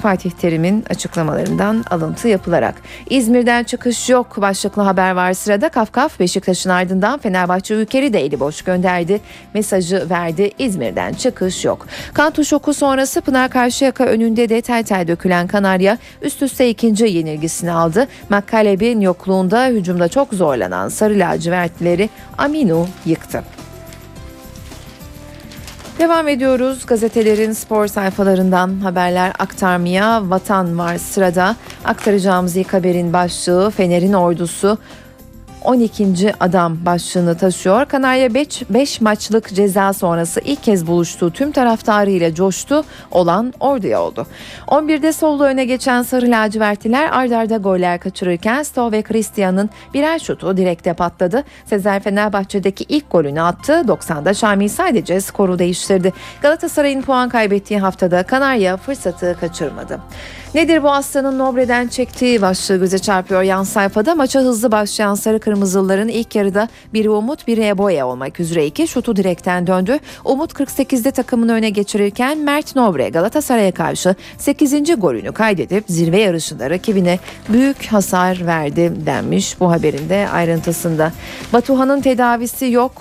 Fatih Terim'in açıklamalarından alıntı yapılarak. İzmir'den çıkış yok başlıklı haber var sırada. Kafkaf Beşiktaş'ın ardından Fenerbahçe Ülker'i de eli boş gönderdi. Mesajı verdi İzmir'den çıkış yok. Kantu şoku sonrası Pınar Karşıyaka önünde de tel tel dökülen Kanarya üst üste ikinci yenilgisini aldı. Makkaleb'in yokluğunda hücumda çok zorlanan Sarı lacivertlileri Aminu yıktı. Devam ediyoruz gazetelerin spor sayfalarından haberler aktarmaya vatan var sırada. Aktaracağımız ilk haberin başlığı Fener'in ordusu 12. adam başlığını taşıyor. Kanarya 5 maçlık ceza sonrası ilk kez buluştuğu tüm taraftarıyla coştu. Olan orduya oldu. 11'de solda öne geçen Sarı Lacivertliler ard arda goller kaçırırken Sto ve Christian'ın birer şutu direkte patladı. Sezer Fenerbahçe'deki ilk golünü attı. 90'da Şamil sadece skoru değiştirdi. Galatasaray'ın puan kaybettiği haftada Kanarya fırsatı kaçırmadı. Nedir bu aslanın Nobre'den çektiği başlığı göze çarpıyor yan sayfada. Maça hızlı başlayan Sarı Kırmızılıların ilk yarıda biri Umut biri Eboya olmak üzere iki şutu direkten döndü. Umut 48'de takımını öne geçirirken Mert Nobre Galatasaray'a karşı 8. golünü kaydedip zirve yarışında rakibine büyük hasar verdi denmiş bu haberinde ayrıntısında. Batuhan'ın tedavisi yok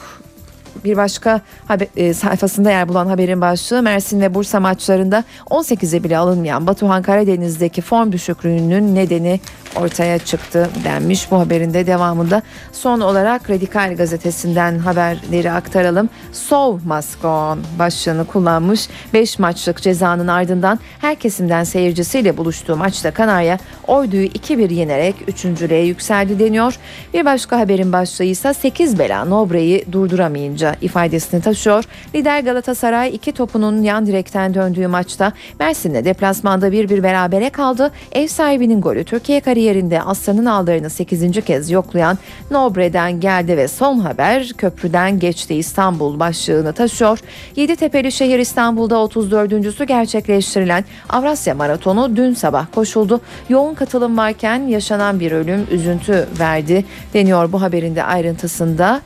bir başka haber, e, sayfasında yer bulan haberin başlığı Mersin ve Bursa maçlarında 18'e bile alınmayan Batuhan Karadeniz'deki form düşüklüğünün nedeni ortaya çıktı denmiş bu haberin de devamında. Son olarak Radikal gazetesinden haberleri aktaralım. Sov Maskon başlığını kullanmış 5 maçlık cezanın ardından her kesimden seyircisiyle buluştuğu maçta Kanarya Ordu'yu 2-1 yenerek 3.lüğe yükseldi deniyor. Bir başka haberin başlığı ise 8 bela Nobre'yi durduramayınca ifadesini taşıyor. Lider Galatasaray iki topunun yan direkten döndüğü maçta Mersin'le deplasmanda 1-1 berabere kaldı. Ev sahibinin golü Türkiye kariyerinde Aslan'ın ağlarını 8. kez yoklayan Nobre'den geldi ve son haber köprüden geçti İstanbul başlığını taşıyor. Yeditepe'li şehir İstanbul'da 34.sü gerçekleştirilen Avrasya Maratonu dün sabah koşuldu. Yoğun katılım varken yaşanan bir ölüm üzüntü verdi deniyor bu haberin de ayrıntısında.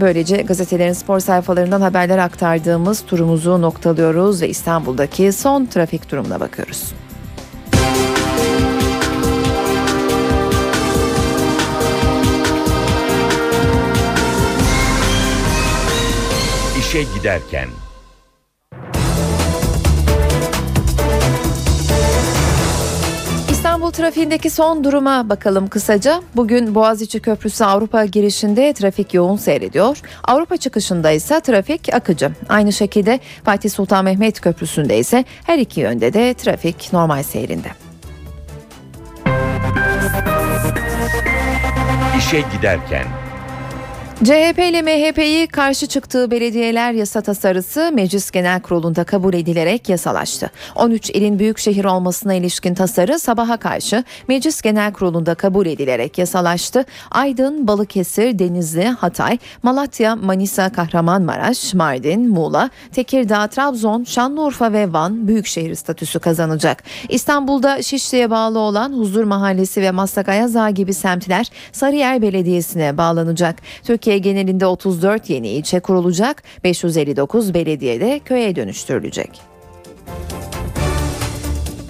Böylece gazetelerin spor sayfalarından haberler aktardığımız turumuzu noktalıyoruz ve İstanbul'daki son trafik durumuna bakıyoruz. İşe giderken İstanbul trafiğindeki son duruma bakalım kısaca. Bugün Boğaziçi Köprüsü Avrupa girişinde trafik yoğun seyrediyor. Avrupa çıkışında ise trafik akıcı. Aynı şekilde Fatih Sultan Mehmet Köprüsü'nde ise her iki yönde de trafik normal seyrinde. İşe giderken CHP ile MHP'yi karşı çıktığı belediyeler yasa tasarısı Meclis Genel Kurulu'nda kabul edilerek yasalaştı. 13 ilin büyükşehir olmasına ilişkin tasarı sabaha karşı Meclis Genel Kurulu'nda kabul edilerek yasalaştı. Aydın, Balıkesir, Denizli, Hatay, Malatya, Manisa, Kahramanmaraş, Mardin, Muğla, Tekirdağ, Trabzon, Şanlıurfa ve Van büyükşehir statüsü kazanacak. İstanbul'da Şişli'ye bağlı olan Huzur Mahallesi ve Maslak Ayazağı gibi semtler Sarıyer Belediyesi'ne bağlanacak. Türkiye Türkiye genelinde 34 yeni ilçe kurulacak, 559 belediyede köye dönüştürülecek.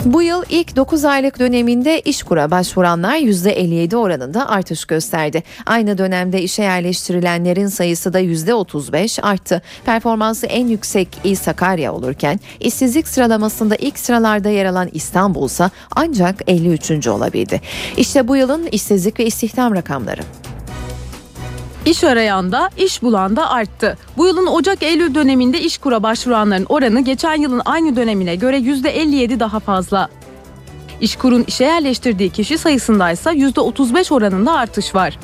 Bu yıl ilk 9 aylık döneminde işkura başvuranlar %57 oranında artış gösterdi. Aynı dönemde işe yerleştirilenlerin sayısı da %35 arttı. Performansı en yüksek il Sakarya olurken işsizlik sıralamasında ilk sıralarda yer alan İstanbul ise ancak 53. olabildi. İşte bu yılın işsizlik ve istihdam rakamları. İş arayan da iş bulan da arttı. Bu yılın Ocak-Eylül döneminde işkura başvuranların oranı geçen yılın aynı dönemine göre %57 daha fazla. İşkurun işe yerleştirdiği kişi sayısında ise %35 oranında artış var.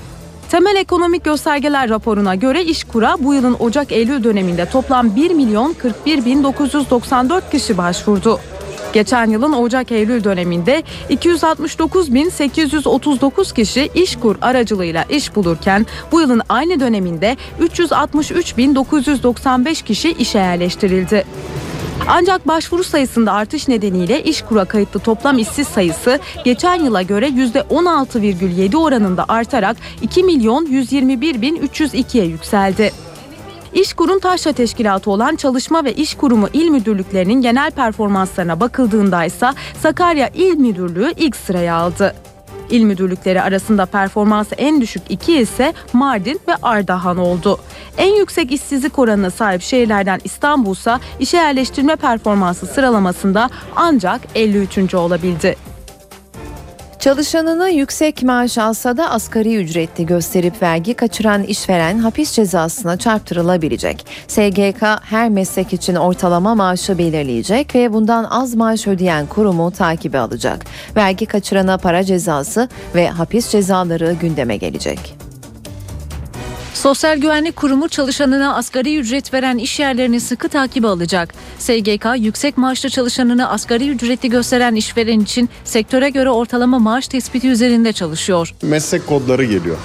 Temel ekonomik göstergeler raporuna göre İşkur'a bu yılın Ocak-Eylül döneminde toplam 1 milyon 41 bin 994 kişi başvurdu. Geçen yılın Ocak-Eylül döneminde 269.839 kişi İşkur aracılığıyla iş bulurken bu yılın aynı döneminde 363.995 kişi işe yerleştirildi. Ancak başvuru sayısında artış nedeniyle İşkur'a kayıtlı toplam işsiz sayısı geçen yıla göre %16,7 oranında artarak 2 milyon 121 bin 302'ye yükseldi. İşkur'un taşra teşkilatı olan Çalışma ve İş Kurumu İl Müdürlüklerinin genel performanslarına bakıldığında ise Sakarya İl Müdürlüğü ilk sıraya aldı. İl müdürlükleri arasında performansı en düşük iki ise Mardin ve Ardahan oldu. En yüksek işsizlik oranına sahip şehirlerden İstanbul ise işe yerleştirme performansı sıralamasında ancak 53. olabildi. Çalışanını yüksek maaş alsa da asgari ücretli gösterip vergi kaçıran işveren hapis cezasına çarptırılabilecek. SGK her meslek için ortalama maaşı belirleyecek ve bundan az maaş ödeyen kurumu takibe alacak. Vergi kaçırana para cezası ve hapis cezaları gündeme gelecek. Sosyal Güvenlik Kurumu çalışanına asgari ücret veren iş yerlerini sıkı takibe alacak. SGK yüksek maaşlı çalışanını asgari ücretli gösteren işveren için sektöre göre ortalama maaş tespiti üzerinde çalışıyor. Meslek kodları geliyor.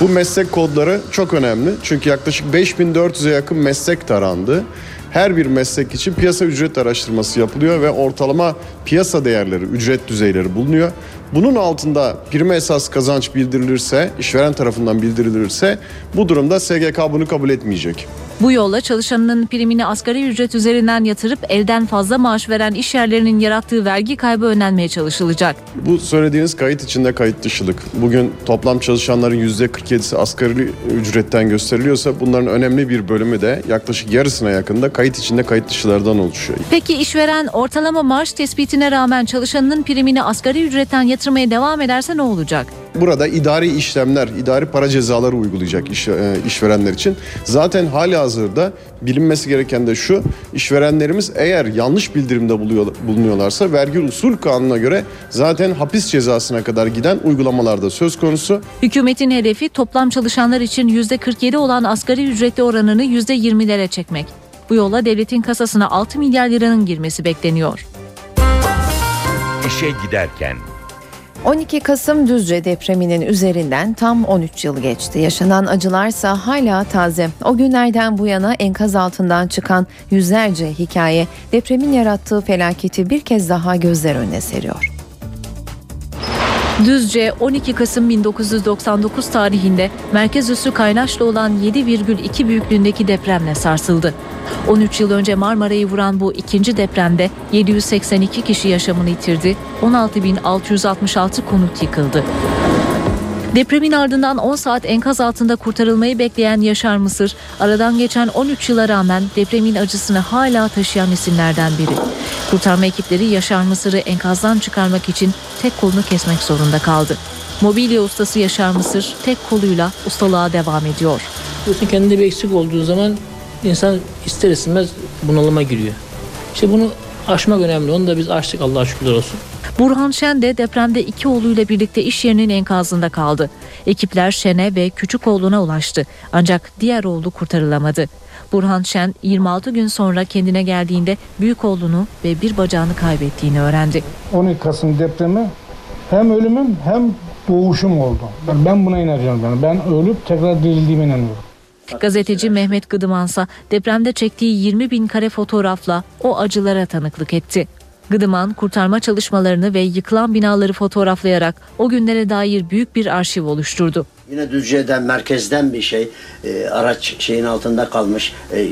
Bu meslek kodları çok önemli çünkü yaklaşık 5400'e yakın meslek tarandı. Her bir meslek için piyasa ücret araştırması yapılıyor ve ortalama piyasa değerleri, ücret düzeyleri bulunuyor. Bunun altında prime esas kazanç bildirilirse, işveren tarafından bildirilirse bu durumda SGK bunu kabul etmeyecek. Bu yolla çalışanının primini asgari ücret üzerinden yatırıp elden fazla maaş veren iş yerlerinin yarattığı vergi kaybı önlenmeye çalışılacak. Bu söylediğiniz kayıt içinde kayıt dışılık. Bugün toplam çalışanların %47'si asgari ücretten gösteriliyorsa bunların önemli bir bölümü de yaklaşık yarısına yakında kayıt içinde kayıt dışılardan oluşuyor. Peki işveren ortalama maaş tespitine rağmen çalışanının primini asgari ücretten yatırmaya devam ederse ne olacak? Burada idari işlemler, idari para cezaları uygulayacak iş, e, işverenler için. Zaten hali hazırda bilinmesi gereken de şu, işverenlerimiz eğer yanlış bildirimde buluyor, bulunuyorlarsa vergi usul kanununa göre zaten hapis cezasına kadar giden uygulamalarda söz konusu. Hükümetin hedefi toplam çalışanlar için %47 olan asgari ücretli oranını %20'lere çekmek. Bu yolla devletin kasasına 6 milyar liranın girmesi bekleniyor. İşe giderken 12 Kasım Düzce depreminin üzerinden tam 13 yıl geçti. Yaşanan acılarsa hala taze. O günlerden bu yana enkaz altından çıkan yüzlerce hikaye depremin yarattığı felaketi bir kez daha gözler önüne seriyor. Düzce 12 Kasım 1999 tarihinde merkez üssü Kaynaş'ta olan 7,2 büyüklüğündeki depremle sarsıldı. 13 yıl önce Marmara'yı vuran bu ikinci depremde 782 kişi yaşamını yitirdi, 16.666 konut yıkıldı. Depremin ardından 10 saat enkaz altında kurtarılmayı bekleyen Yaşar Mısır, aradan geçen 13 yıla rağmen depremin acısını hala taşıyan isimlerden biri. Kurtarma ekipleri Yaşar Mısır'ı enkazdan çıkarmak için tek kolunu kesmek zorunda kaldı. Mobilya ustası Yaşar Mısır tek koluyla ustalığa devam ediyor. Diyorsun kendinde bir eksik olduğu zaman insan ister istemez bunalıma giriyor. İşte bunu aşmak önemli. Onu da biz aştık Allah'a şükürler olsun. Burhan Şen de depremde iki oğluyla birlikte iş yerinin enkazında kaldı. Ekipler Şen'e ve küçük oğluna ulaştı. Ancak diğer oğlu kurtarılamadı. Burhan Şen 26 gün sonra kendine geldiğinde büyük oğlunu ve bir bacağını kaybettiğini öğrendi. 12 Kasım depremi hem ölümüm hem doğuşum oldu. Ben buna inanıyorum. Yani. Ben ölüp tekrar dirildiğime inanıyorum. Gazeteci Mehmet Gıdımansa depremde çektiği 20 bin kare fotoğrafla o acılara tanıklık etti. Gıdıman kurtarma çalışmalarını ve yıkılan binaları fotoğraflayarak o günlere dair büyük bir arşiv oluşturdu. Yine Düzce'den, merkezden bir şey. E, araç şeyin altında kalmış. E,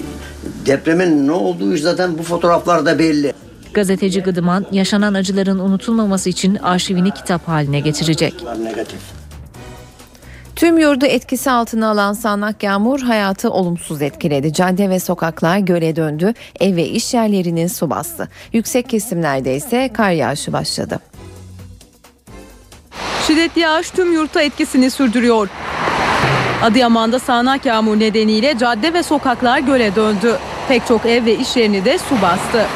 depremin ne olduğu zaten bu fotoğraflarda belli. Gazeteci Gıdıman yaşanan acıların unutulmaması için arşivini kitap haline getirecek. Negatif. Tüm yurdu etkisi altına alan sağanak yağmur hayatı olumsuz etkiledi. Cadde ve sokaklar göle döndü, ev ve iş yerlerini su bastı. Yüksek kesimlerde ise kar yağışı başladı. Şiddetli yağış tüm yurtta etkisini sürdürüyor. Adıyaman'da sağanak yağmur nedeniyle cadde ve sokaklar göle döndü. Pek çok ev ve iş yerini de su bastı.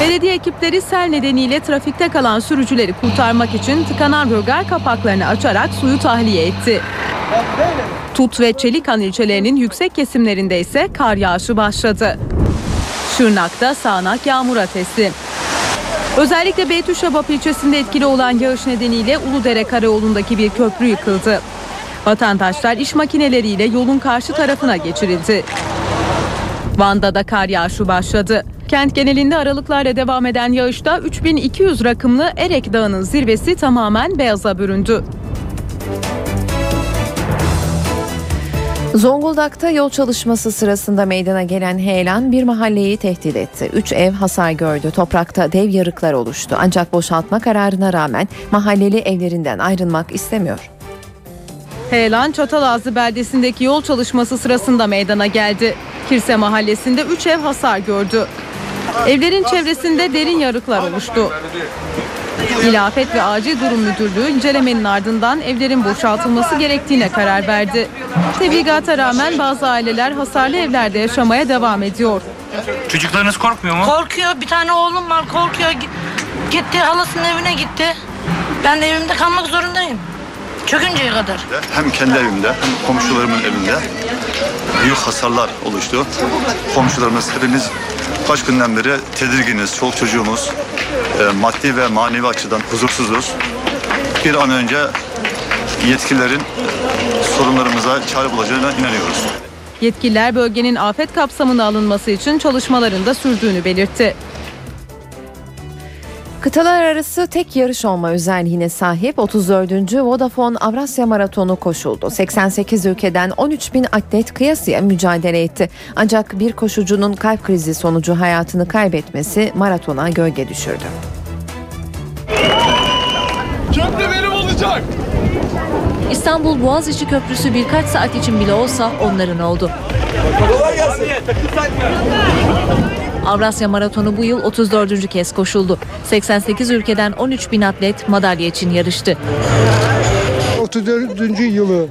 Belediye ekipleri sel nedeniyle trafikte kalan sürücüleri kurtarmak için tıkanan rögar kapaklarını açarak suyu tahliye etti. Tut ve Çelikan ilçelerinin yüksek kesimlerinde ise kar yağışı başladı. Şırnak'ta sağanak yağmura teslim. Özellikle Beytüşşebap ilçesinde etkili olan yağış nedeniyle Uludere Karayolu'ndaki bir köprü yıkıldı. Vatandaşlar iş makineleriyle yolun karşı tarafına geçirildi. Van'da da kar yağışı başladı. Kent genelinde aralıklarla devam eden yağışta 3200 rakımlı Erek Dağı'nın zirvesi tamamen beyaza büründü. Zonguldak'ta yol çalışması sırasında meydana gelen heyelan bir mahalleyi tehdit etti. Üç ev hasar gördü. Toprakta dev yarıklar oluştu. Ancak boşaltma kararına rağmen mahalleli evlerinden ayrılmak istemiyor. Heyelan Çatalazı beldesindeki yol çalışması sırasında meydana geldi. Kirse mahallesinde 3 ev hasar gördü. Evlerin çevresinde derin yarıklar oluştu. İlafet ve Acil Durum Müdürlüğü incelemenin ardından evlerin boşaltılması gerektiğine karar verdi. Tebigata rağmen bazı aileler hasarlı evlerde yaşamaya devam ediyor. Çocuklarınız korkmuyor mu? Korkuyor. Bir tane oğlum var korkuyor. Gitti halasının evine gitti. Ben de evimde kalmak zorundayım. Çökünceye kadar. Hem kendi evimde hem komşularımın evinde büyük hasarlar oluştu. Komşularımız hepimiz kaç günden beri tedirginiz. Çoluk çocuğumuz e, maddi ve manevi açıdan huzursuzuz. Bir an önce yetkililerin sorunlarımıza çare bulacağına inanıyoruz. Yetkililer bölgenin afet kapsamına alınması için çalışmalarında sürdüğünü belirtti. Kıtalar arası tek yarış olma özelliğine sahip 34. Vodafone Avrasya Maratonu koşuldu. 88 ülkeden 13 bin atlet kıyasıya mücadele etti. Ancak bir koşucunun kalp krizi sonucu hayatını kaybetmesi maratona gölge düşürdü. Köprü benim olacak. İstanbul Boğaziçi Köprüsü birkaç saat için bile olsa onların oldu. Kolay gelsin. Avrasya Maratonu bu yıl 34. kez koşuldu. 88 ülkeden 13 bin atlet madalya için yarıştı. 34. yılı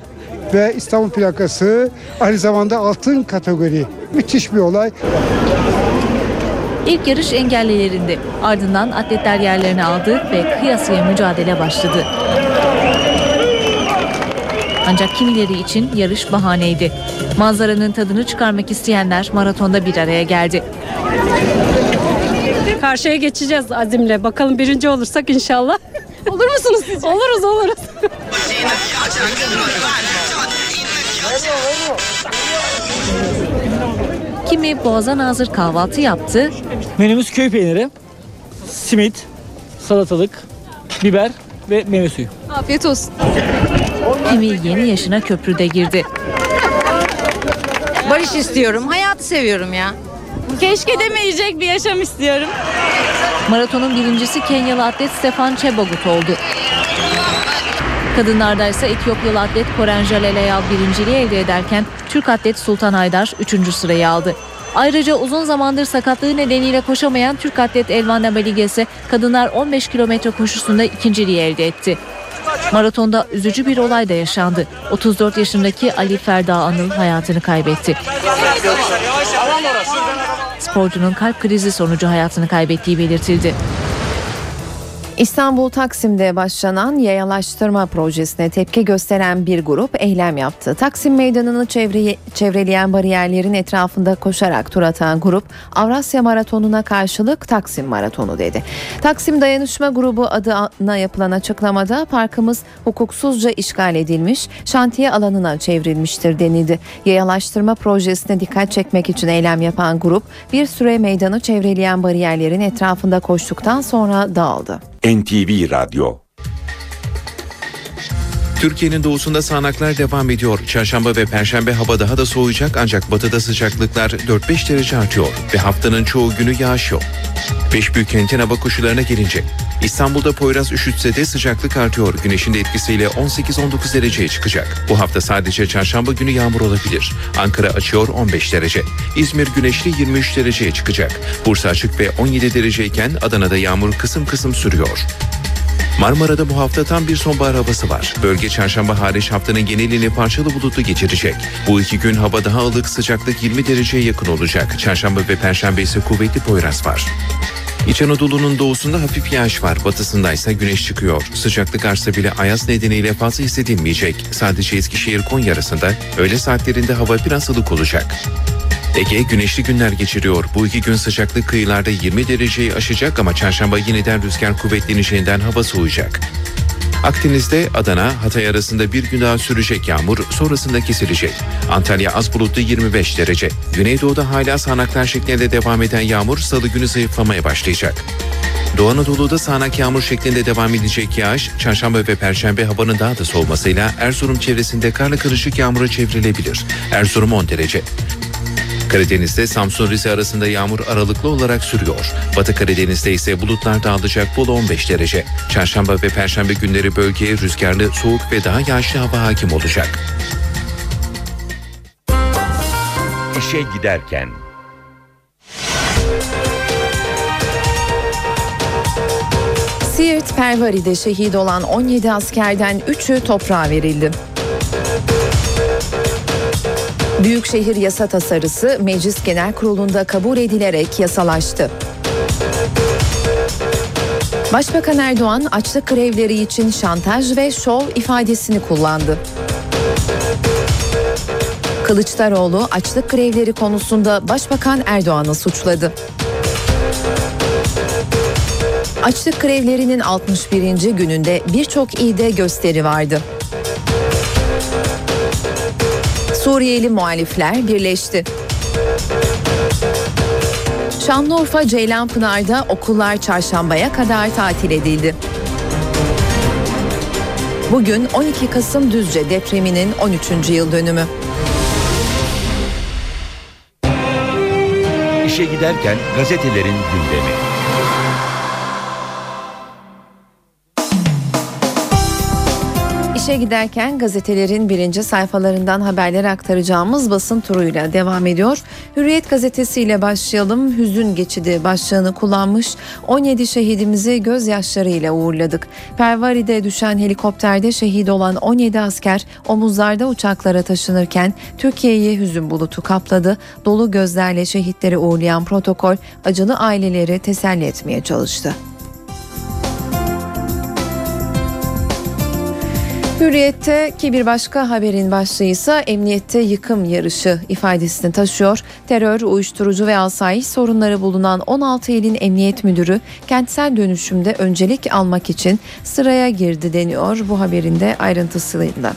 ve İstanbul plakası aynı zamanda altın kategori. Müthiş bir olay. İlk yarış engellilerindi. Ardından atletler yerlerini aldı ve kıyasıya mücadele başladı. Ancak kimileri için yarış bahaneydi. Manzaranın tadını çıkarmak isteyenler maratonda bir araya geldi. Karşıya geçeceğiz azimle. Bakalım birinci olursak inşallah. [laughs] Olur musunuz siz? Oluruz oluruz. Kimi boğaza nazır kahvaltı yaptı, Menümüz köy peyniri, simit, salatalık, biber ve meyve suyu. Afiyet olsun. kimi yeni yaşına köprüde girdi. Barış istiyorum. Hayatı seviyorum ya. Keşke demeyecek bir yaşam istiyorum. Maratonun birincisi Kenyalı atlet Stefan Chebogut oldu. Kadınlarda ise Etiyopyalı atlet Koren Jaleleyal birinciliği elde ederken Türk atlet Sultan Haydar üçüncü sırayı aldı. Ayrıca uzun zamandır sakatlığı nedeniyle koşamayan Türk atlet Elvan Nabalige ise kadınlar 15 kilometre koşusunda ikinciliği elde etti. Maratonda üzücü bir olay da yaşandı. 34 yaşındaki Ali Ferda Anıl hayatını kaybetti. Sporcunun kalp krizi sonucu hayatını kaybettiği belirtildi. İstanbul Taksim'de başlanan yayalaştırma projesine tepki gösteren bir grup eylem yaptı. Taksim Meydanı'nı çevreye, çevreleyen bariyerlerin etrafında koşarak tur atan grup Avrasya Maratonu'na karşılık Taksim Maratonu dedi. Taksim Dayanışma Grubu adına yapılan açıklamada parkımız hukuksuzca işgal edilmiş, şantiye alanına çevrilmiştir denildi. Yayalaştırma projesine dikkat çekmek için eylem yapan grup bir süre meydanı çevreleyen bariyerlerin etrafında koştuktan sonra dağıldı. NTV Radyo Türkiye'nin doğusunda sağanaklar devam ediyor. Çarşamba ve perşembe hava daha da soğuyacak ancak batıda sıcaklıklar 4-5 derece artıyor ve haftanın çoğu günü yağış yok. Beş büyük kentin hava koşullarına gelince İstanbul'da Poyraz üşütse de sıcaklık artıyor. Güneşin de etkisiyle 18-19 dereceye çıkacak. Bu hafta sadece çarşamba günü yağmur olabilir. Ankara açıyor 15 derece. İzmir güneşli 23 dereceye çıkacak. Bursa açık ve 17 dereceyken Adana'da yağmur kısım kısım sürüyor. Marmara'da bu hafta tam bir sonbahar havası var. Bölge çarşamba hariç haftanın genelini parçalı bulutlu geçirecek. Bu iki gün hava daha ılık sıcaklık 20 dereceye yakın olacak. Çarşamba ve perşembe ise kuvvetli poyraz var. İç Anadolu'nun doğusunda hafif yağış var. Batısında ise güneş çıkıyor. Sıcaklık artsa bile ayaz nedeniyle fazla hissedilmeyecek. Sadece Eskişehir Konya arasında öğle saatlerinde hava biraz ılık olacak. Ege güneşli günler geçiriyor. Bu iki gün sıcaklık kıyılarda 20 dereceyi aşacak ama çarşamba yeniden rüzgar kuvvetleneceğinden hava soğuyacak. Akdeniz'de Adana, Hatay arasında bir gün daha sürecek yağmur sonrasında kesilecek. Antalya az bulutlu 25 derece. Güneydoğu'da hala sağanaklar şeklinde devam eden yağmur salı günü zayıflamaya başlayacak. Doğu Anadolu'da sağanak yağmur şeklinde devam edecek yağış, çarşamba ve perşembe havanın daha da soğumasıyla Erzurum çevresinde karla karışık yağmura çevrilebilir. Erzurum 10 derece. Karadeniz'de Samsun Rize arasında yağmur aralıklı olarak sürüyor. Batı Karadeniz'de ise bulutlar dağılacak Bolu 15 derece. Çarşamba ve perşembe günleri bölgeye rüzgarlı, soğuk ve daha yağışlı hava hakim olacak. İşe giderken Siirt Pervari'de şehit olan 17 askerden 3'ü toprağa verildi. Büyükşehir yasa tasarısı Meclis Genel Kurulu'nda kabul edilerek yasalaştı. Başbakan Erdoğan açlık grevleri için şantaj ve şov ifadesini kullandı. Kılıçdaroğlu açlık grevleri konusunda Başbakan Erdoğan'ı suçladı. Açlık grevlerinin 61. gününde birçok ilde gösteri vardı. Suriyeli muhalifler birleşti. Şanlıurfa Ceylanpınar'da okullar çarşambaya kadar tatil edildi. Bugün 12 Kasım Düzce depreminin 13. yıl dönümü. İşe giderken gazetelerin gündemi. İşe giderken gazetelerin birinci sayfalarından haberler aktaracağımız basın turuyla devam ediyor. Hürriyet gazetesiyle başlayalım. Hüzün geçidi başlığını kullanmış 17 şehidimizi gözyaşlarıyla uğurladık. Pervari'de düşen helikopterde şehit olan 17 asker omuzlarda uçaklara taşınırken Türkiye'yi hüzün bulutu kapladı. Dolu gözlerle şehitleri uğurlayan protokol acılı aileleri teselli etmeye çalıştı. Hürriyette ki bir başka haberin başlığı ise emniyette yıkım yarışı ifadesini taşıyor. Terör, uyuşturucu ve asayiş sorunları bulunan 16 ilin emniyet müdürü kentsel dönüşümde öncelik almak için sıraya girdi deniyor bu haberin de ayrıntısıyla.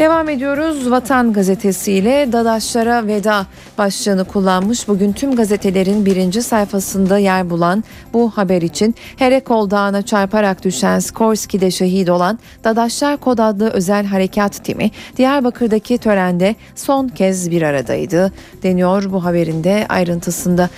Devam ediyoruz. Vatan gazetesiyle Dadaşlara veda başlığını kullanmış. Bugün tüm gazetelerin birinci sayfasında yer bulan bu haber için Herekol Dağı'na çarparak düşen Skorski'de şehit olan Dadaşlar Kod adlı özel harekat timi Diyarbakır'daki törende son kez bir aradaydı deniyor bu haberin de ayrıntısında.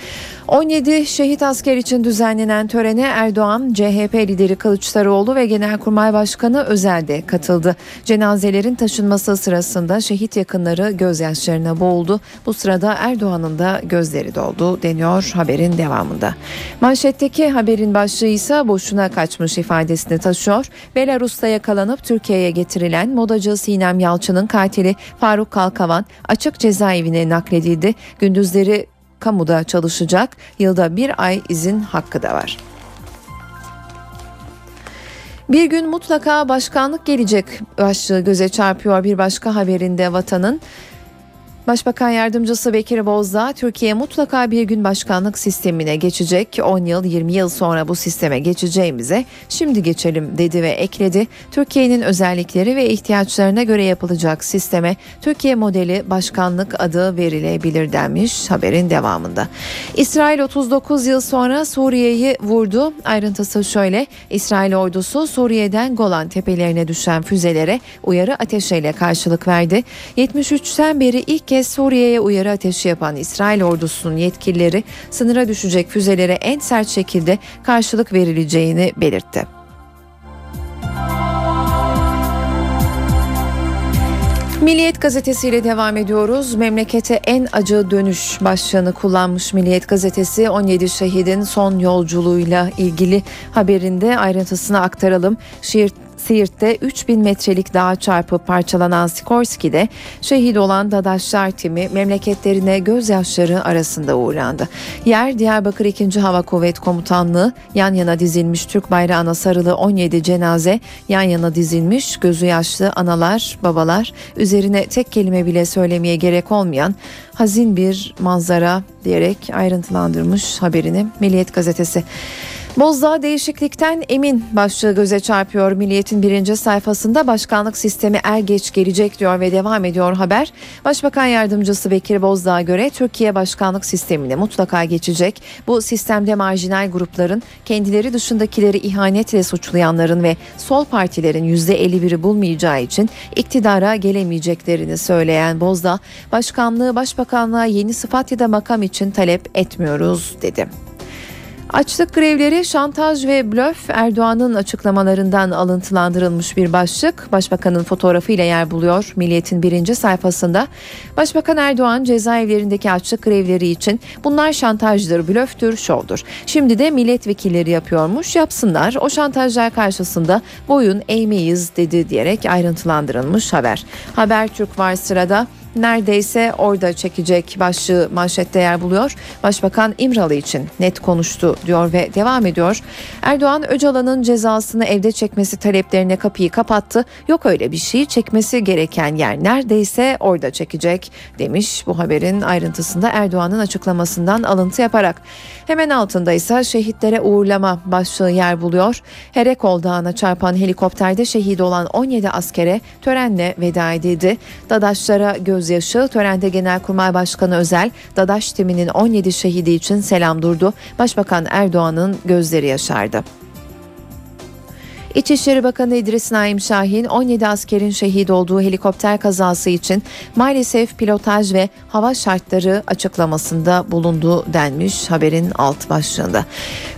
17 şehit asker için düzenlenen törene Erdoğan, CHP lideri Kılıçdaroğlu ve Genelkurmay Başkanı Özel de katıldı. Cenazelerin taşınması sırasında şehit yakınları gözyaşlarına boğuldu. Bu sırada Erdoğan'ın da gözleri doldu deniyor haberin devamında. Manşetteki haberin başlığı ise boşuna kaçmış ifadesini taşıyor. Belarus'ta yakalanıp Türkiye'ye getirilen modacı Sinem Yalçın'ın katili Faruk Kalkavan açık cezaevine nakledildi. Gündüzleri kamuda çalışacak. Yılda bir ay izin hakkı da var. Bir gün mutlaka başkanlık gelecek başlığı göze çarpıyor bir başka haberinde vatanın. Başbakan Yardımcısı Bekir Bozdağ, Türkiye mutlaka bir gün başkanlık sistemine geçecek. 10 yıl 20 yıl sonra bu sisteme geçeceğimize şimdi geçelim dedi ve ekledi. Türkiye'nin özellikleri ve ihtiyaçlarına göre yapılacak sisteme Türkiye modeli başkanlık adı verilebilir denmiş haberin devamında. İsrail 39 yıl sonra Suriye'yi vurdu. Ayrıntısı şöyle. İsrail ordusu Suriye'den Golan tepelerine düşen füzelere uyarı ateşiyle karşılık verdi. 73'ten beri ilk kez Suriye'ye uyarı ateşi yapan İsrail ordusunun yetkilileri sınıra düşecek füzelere en sert şekilde karşılık verileceğini belirtti. Milliyet gazetesiyle devam ediyoruz. Memlekete en acı dönüş başlığını kullanmış Milliyet gazetesi 17 şehidin son yolculuğuyla ilgili haberinde ayrıntısını aktaralım. Şiir Siirt'te 3000 metrelik dağa çarpıp parçalanan Sikorski'de şehit olan Dadaşlar timi memleketlerine gözyaşları arasında uğrandı. Yer Diyarbakır 2. Hava Kuvvet Komutanlığı yan yana dizilmiş Türk bayrağına sarılı 17 cenaze yan yana dizilmiş gözü yaşlı analar babalar üzerine tek kelime bile söylemeye gerek olmayan hazin bir manzara diyerek ayrıntılandırmış haberini Milliyet gazetesi. Bozdağ değişiklikten emin başlığı göze çarpıyor. Milliyet'in birinci sayfasında başkanlık sistemi er geç gelecek diyor ve devam ediyor haber. Başbakan yardımcısı Bekir Bozdağ'a göre Türkiye başkanlık sistemine mutlaka geçecek. Bu sistemde marjinal grupların kendileri dışındakileri ihanetle suçlayanların ve sol partilerin %51'i bulmayacağı için iktidara gelemeyeceklerini söyleyen Bozdağ, başkanlığı başbakanlığa yeni sıfat ya da makam için talep etmiyoruz dedi. Açlık grevleri şantaj ve blöf Erdoğan'ın açıklamalarından alıntılandırılmış bir başlık. Başbakanın fotoğrafıyla yer buluyor Milliyet'in birinci sayfasında. Başbakan Erdoğan cezaevlerindeki açlık grevleri için bunlar şantajdır, blöftür, şovdur. Şimdi de milletvekilleri yapıyormuş, yapsınlar. O şantajlar karşısında boyun eğmeyiz dedi diyerek ayrıntılandırılmış haber. Habertürk var sırada neredeyse orada çekecek başlığı manşette yer buluyor. Başbakan İmralı için net konuştu diyor ve devam ediyor. Erdoğan Öcalan'ın cezasını evde çekmesi taleplerine kapıyı kapattı. Yok öyle bir şey çekmesi gereken yer neredeyse orada çekecek demiş bu haberin ayrıntısında Erdoğan'ın açıklamasından alıntı yaparak. Hemen altında ise şehitlere uğurlama başlığı yer buluyor. Herekol Dağı'na çarpan helikopterde şehit olan 17 askere törenle veda edildi. Dadaşlara gözyaşı törende Genelkurmay Başkanı Özel, Dadaş timinin 17 şehidi için selam durdu. Başbakan Erdoğan'ın gözleri yaşardı. İçişleri Bakanı İdris Naim Şahin 17 askerin şehit olduğu helikopter kazası için maalesef pilotaj ve hava şartları açıklamasında bulundu denmiş haberin alt başlığında.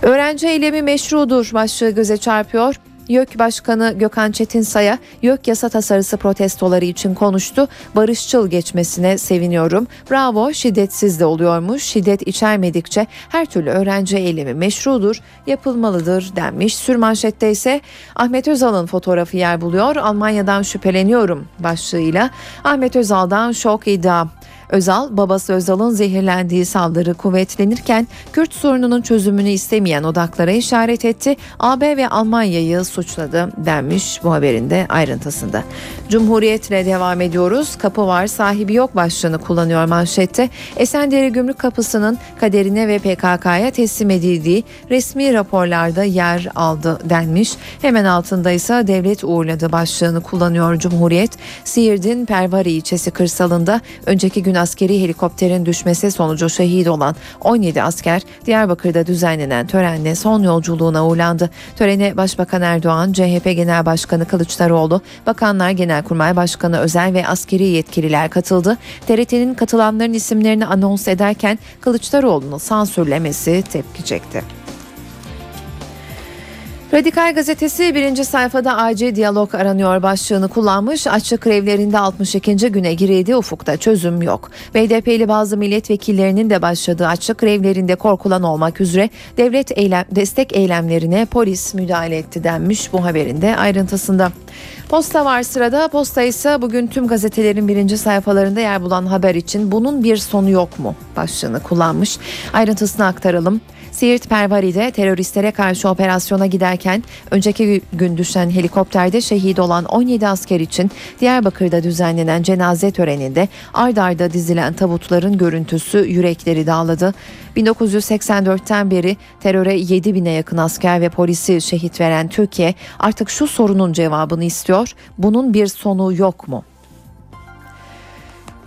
Öğrenci eylemi meşrudur başlığı göze çarpıyor. YÖK Başkanı Gökhan Çetinsay'a YÖK yasa tasarısı protestoları için konuştu. Barışçıl geçmesine seviniyorum. Bravo şiddetsiz de oluyormuş. Şiddet içermedikçe her türlü öğrenci eylemi meşrudur, yapılmalıdır denmiş. Sürmanşette ise Ahmet Özal'ın fotoğrafı yer buluyor. Almanya'dan şüpheleniyorum başlığıyla. Ahmet Özal'dan şok iddia. Özal, babası Özal'ın zehirlendiği saldırı kuvvetlenirken Kürt sorununun çözümünü istemeyen odaklara işaret etti. AB ve Almanya'yı suçladı denmiş bu haberin de ayrıntısında. Cumhuriyetle devam ediyoruz. Kapı var sahibi yok başlığını kullanıyor manşette. Esendere Gümrük Kapısı'nın kaderine ve PKK'ya teslim edildiği resmi raporlarda yer aldı denmiş. Hemen altında ise devlet uğurladı başlığını kullanıyor Cumhuriyet. Siirt'in Pervari ilçesi kırsalında önceki gün askeri helikopterin düşmesi sonucu şehit olan 17 asker Diyarbakır'da düzenlenen törenle son yolculuğuna uğurlandı. Törene Başbakan Erdoğan, CHP Genel Başkanı Kılıçdaroğlu, Bakanlar Genelkurmay Başkanı Özel ve askeri yetkililer katıldı. TRT'nin katılanların isimlerini anons ederken Kılıçdaroğlu'nun sansürlemesi tepki çekti. Radikal gazetesi birinci sayfada acil diyalog aranıyor başlığını kullanmış. Açlık grevlerinde 62. güne girildi ufukta çözüm yok. BDP'li bazı milletvekillerinin de başladığı açlık grevlerinde korkulan olmak üzere devlet eylem, destek eylemlerine polis müdahale etti denmiş bu haberin de ayrıntısında. Posta var sırada. Posta ise bugün tüm gazetelerin birinci sayfalarında yer bulan haber için bunun bir sonu yok mu başlığını kullanmış. Ayrıntısını aktaralım. Siirt Pervari'de teröristlere karşı operasyona giderken önceki gün düşen helikopterde şehit olan 17 asker için Diyarbakır'da düzenlenen cenaze töreninde ard arda dizilen tabutların görüntüsü yürekleri dağladı. 1984'ten beri teröre 7 bine yakın asker ve polisi şehit veren Türkiye artık şu sorunun cevabını istiyor. Bunun bir sonu yok mu?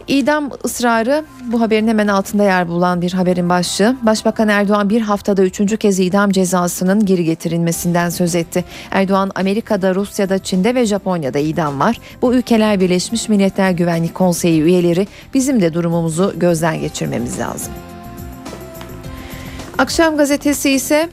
İdam ısrarı bu haberin hemen altında yer bulan bir haberin başlığı. Başbakan Erdoğan bir haftada üçüncü kez idam cezasının geri getirilmesinden söz etti. Erdoğan Amerika'da, Rusya'da, Çin'de ve Japonya'da idam var. Bu ülkeler Birleşmiş Milletler Güvenlik Konseyi üyeleri bizim de durumumuzu gözden geçirmemiz lazım. Akşam gazetesi ise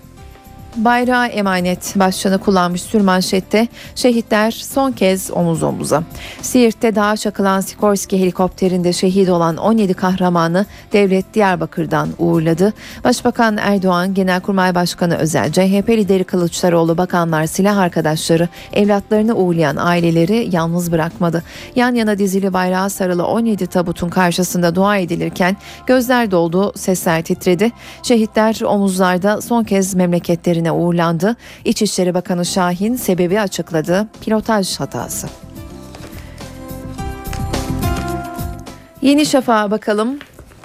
bayrağı emanet başlığını kullanmış sürmanşette şehitler son kez omuz omuza. Siirt'te dağa çakılan Sikorsky helikopterinde şehit olan 17 kahramanı devlet Diyarbakır'dan uğurladı. Başbakan Erdoğan, Genelkurmay Başkanı Özel, CHP lideri Kılıçdaroğlu, bakanlar, silah arkadaşları, evlatlarını uğurlayan aileleri yalnız bırakmadı. Yan yana dizili bayrağı sarılı 17 tabutun karşısında dua edilirken gözler doldu, sesler titredi. Şehitler omuzlarda son kez memleketlerine uğurlandı. İçişleri Bakanı Şahin sebebi açıkladı. Pilotaj hatası. Yeni Şafak'a bakalım.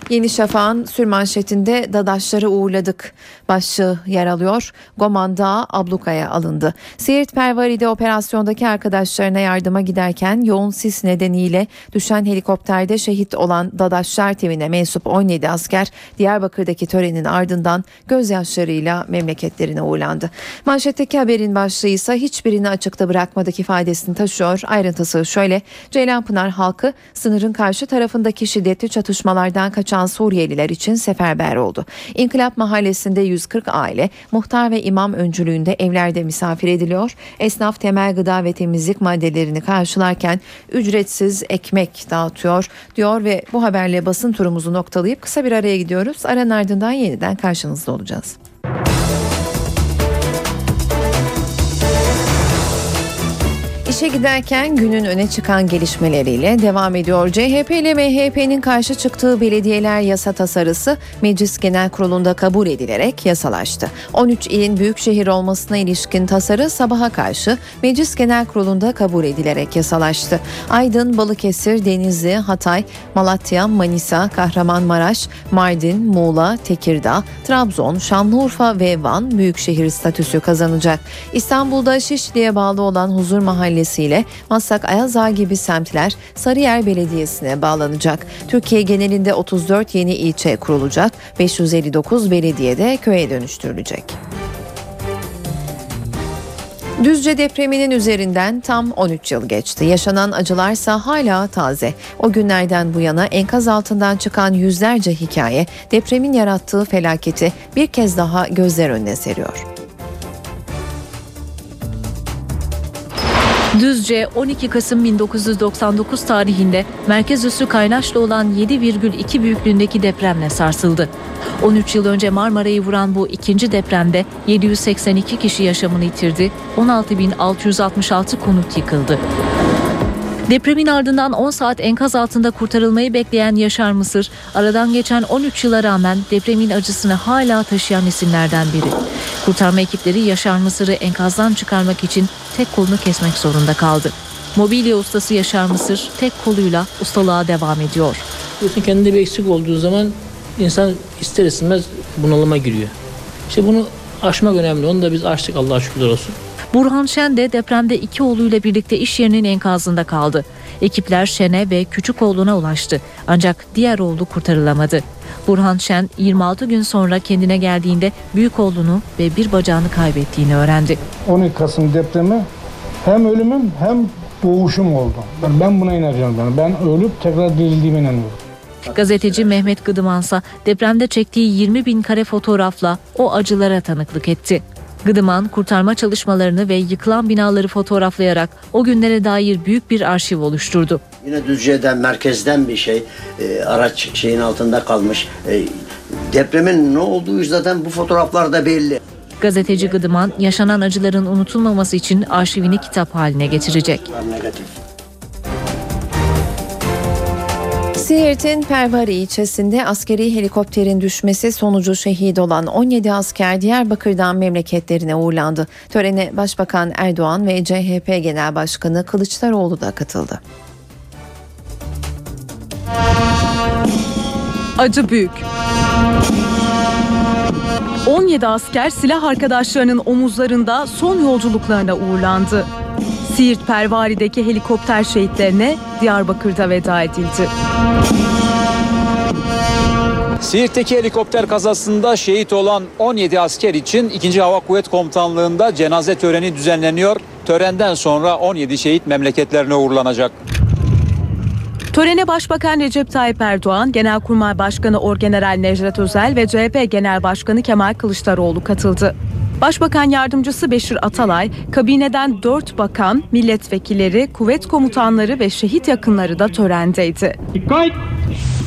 Yeni Şafak'ın sürmanşetinde Dadaşları uğurladık başlığı yer alıyor. Goman Dağı ablukaya alındı. Siirt Pervari'de operasyondaki arkadaşlarına yardıma giderken yoğun sis nedeniyle düşen helikopterde şehit olan Dadaşlar timine mensup 17 asker Diyarbakır'daki törenin ardından gözyaşlarıyla memleketlerine uğurlandı. Manşetteki haberin başlığı ise hiçbirini açıkta bırakmadık ifadesini taşıyor. Ayrıntısı şöyle. Ceylanpınar halkı sınırın karşı tarafındaki şiddetli çatışmalardan kaçan Suriyeliler için seferber oldu. İnkılap Mahallesi'nde 140 aile muhtar ve imam öncülüğünde evlerde misafir ediliyor. Esnaf temel gıda ve temizlik maddelerini karşılarken ücretsiz ekmek dağıtıyor diyor ve bu haberle basın turumuzu noktalayıp kısa bir araya gidiyoruz. Aranın ardından yeniden karşınızda olacağız. İşe giderken günün öne çıkan gelişmeleriyle devam ediyor. CHP ile MHP'nin karşı çıktığı belediyeler yasa tasarısı Meclis Genel Kurulu'nda kabul edilerek yasalaştı. 13 ilin büyükşehir olmasına ilişkin tasarı sabaha karşı Meclis Genel Kurulu'nda kabul edilerek yasalaştı. Aydın, Balıkesir, Denizli, Hatay, Malatya, Manisa, Kahramanmaraş, Mardin, Muğla, Tekirdağ, Trabzon, Şanlıurfa ve Van büyükşehir statüsü kazanacak. İstanbul'da Şişli'ye bağlı olan Huzur Mahallesi ile Maslak Ayazağa gibi semtler Sarıyer Belediyesi'ne bağlanacak. Türkiye genelinde 34 yeni ilçe kurulacak, 559 belediye de köye dönüştürülecek. Düzce depreminin üzerinden tam 13 yıl geçti. Yaşanan acılarsa hala taze. O günlerden bu yana enkaz altından çıkan yüzlerce hikaye depremin yarattığı felaketi bir kez daha gözler önüne seriyor. Düzce 12 Kasım 1999 tarihinde merkez üssü Kaynaş'ta olan 7,2 büyüklüğündeki depremle sarsıldı. 13 yıl önce Marmara'yı vuran bu ikinci depremde 782 kişi yaşamını yitirdi, 16.666 konut yıkıldı. Depremin ardından 10 saat enkaz altında kurtarılmayı bekleyen Yaşar Mısır, aradan geçen 13 yıla rağmen depremin acısını hala taşıyan isimlerden biri. Kurtarma ekipleri Yaşar Mısır'ı enkazdan çıkarmak için tek kolunu kesmek zorunda kaldı. Mobilya ustası Yaşar Mısır tek koluyla ustalığa devam ediyor. Kendinde bir eksik olduğu zaman insan ister istemez bunalıma giriyor. İşte bunu aşmak önemli. Onu da biz aştık Allah'a şükürler olsun. Burhan Şen de depremde iki oğluyla birlikte iş yerinin enkazında kaldı. Ekipler Şen'e ve küçük oğluna ulaştı. Ancak diğer oğlu kurtarılamadı. Burhan Şen 26 gün sonra kendine geldiğinde büyük oğlunu ve bir bacağını kaybettiğini öğrendi. 12 Kasım depremi hem ölümüm hem doğuşum oldu. Ben buna inanıyorum. Ben ölüp tekrar dirildiğime inanıyorum. Gazeteci Mehmet Gıdımansa depremde çektiği 20 bin kare fotoğrafla o acılara tanıklık etti. Gıdıman kurtarma çalışmalarını ve yıkılan binaları fotoğraflayarak o günlere dair büyük bir arşiv oluşturdu. Yine Düzce'den, merkezden bir şey. E, araç şeyin altında kalmış. E, depremin ne olduğu zaten bu fotoğraflarda belli. Gazeteci Gıdıman yaşanan acıların unutulmaması için arşivini kitap haline getirecek. Negatif. Siirt'in Pervari ilçesinde askeri helikopterin düşmesi sonucu şehit olan 17 asker Diyarbakır'dan memleketlerine uğurlandı. Törene Başbakan Erdoğan ve CHP Genel Başkanı Kılıçdaroğlu da katıldı. Acı büyük. 17 asker silah arkadaşlarının omuzlarında son yolculuklarına uğurlandı. Siirt Pervari'deki helikopter şehitlerine Diyarbakır'da veda edildi. Siirt'teki helikopter kazasında şehit olan 17 asker için 2. Hava Kuvvet Komutanlığı'nda cenaze töreni düzenleniyor. Törenden sonra 17 şehit memleketlerine uğurlanacak. Törene Başbakan Recep Tayyip Erdoğan, Genelkurmay Başkanı Orgeneral Necdet Özel ve CHP Genel Başkanı Kemal Kılıçdaroğlu katıldı. Başbakan yardımcısı Beşir Atalay, kabineden 4 bakan, milletvekilleri, kuvvet komutanları ve şehit yakınları da törendeydi.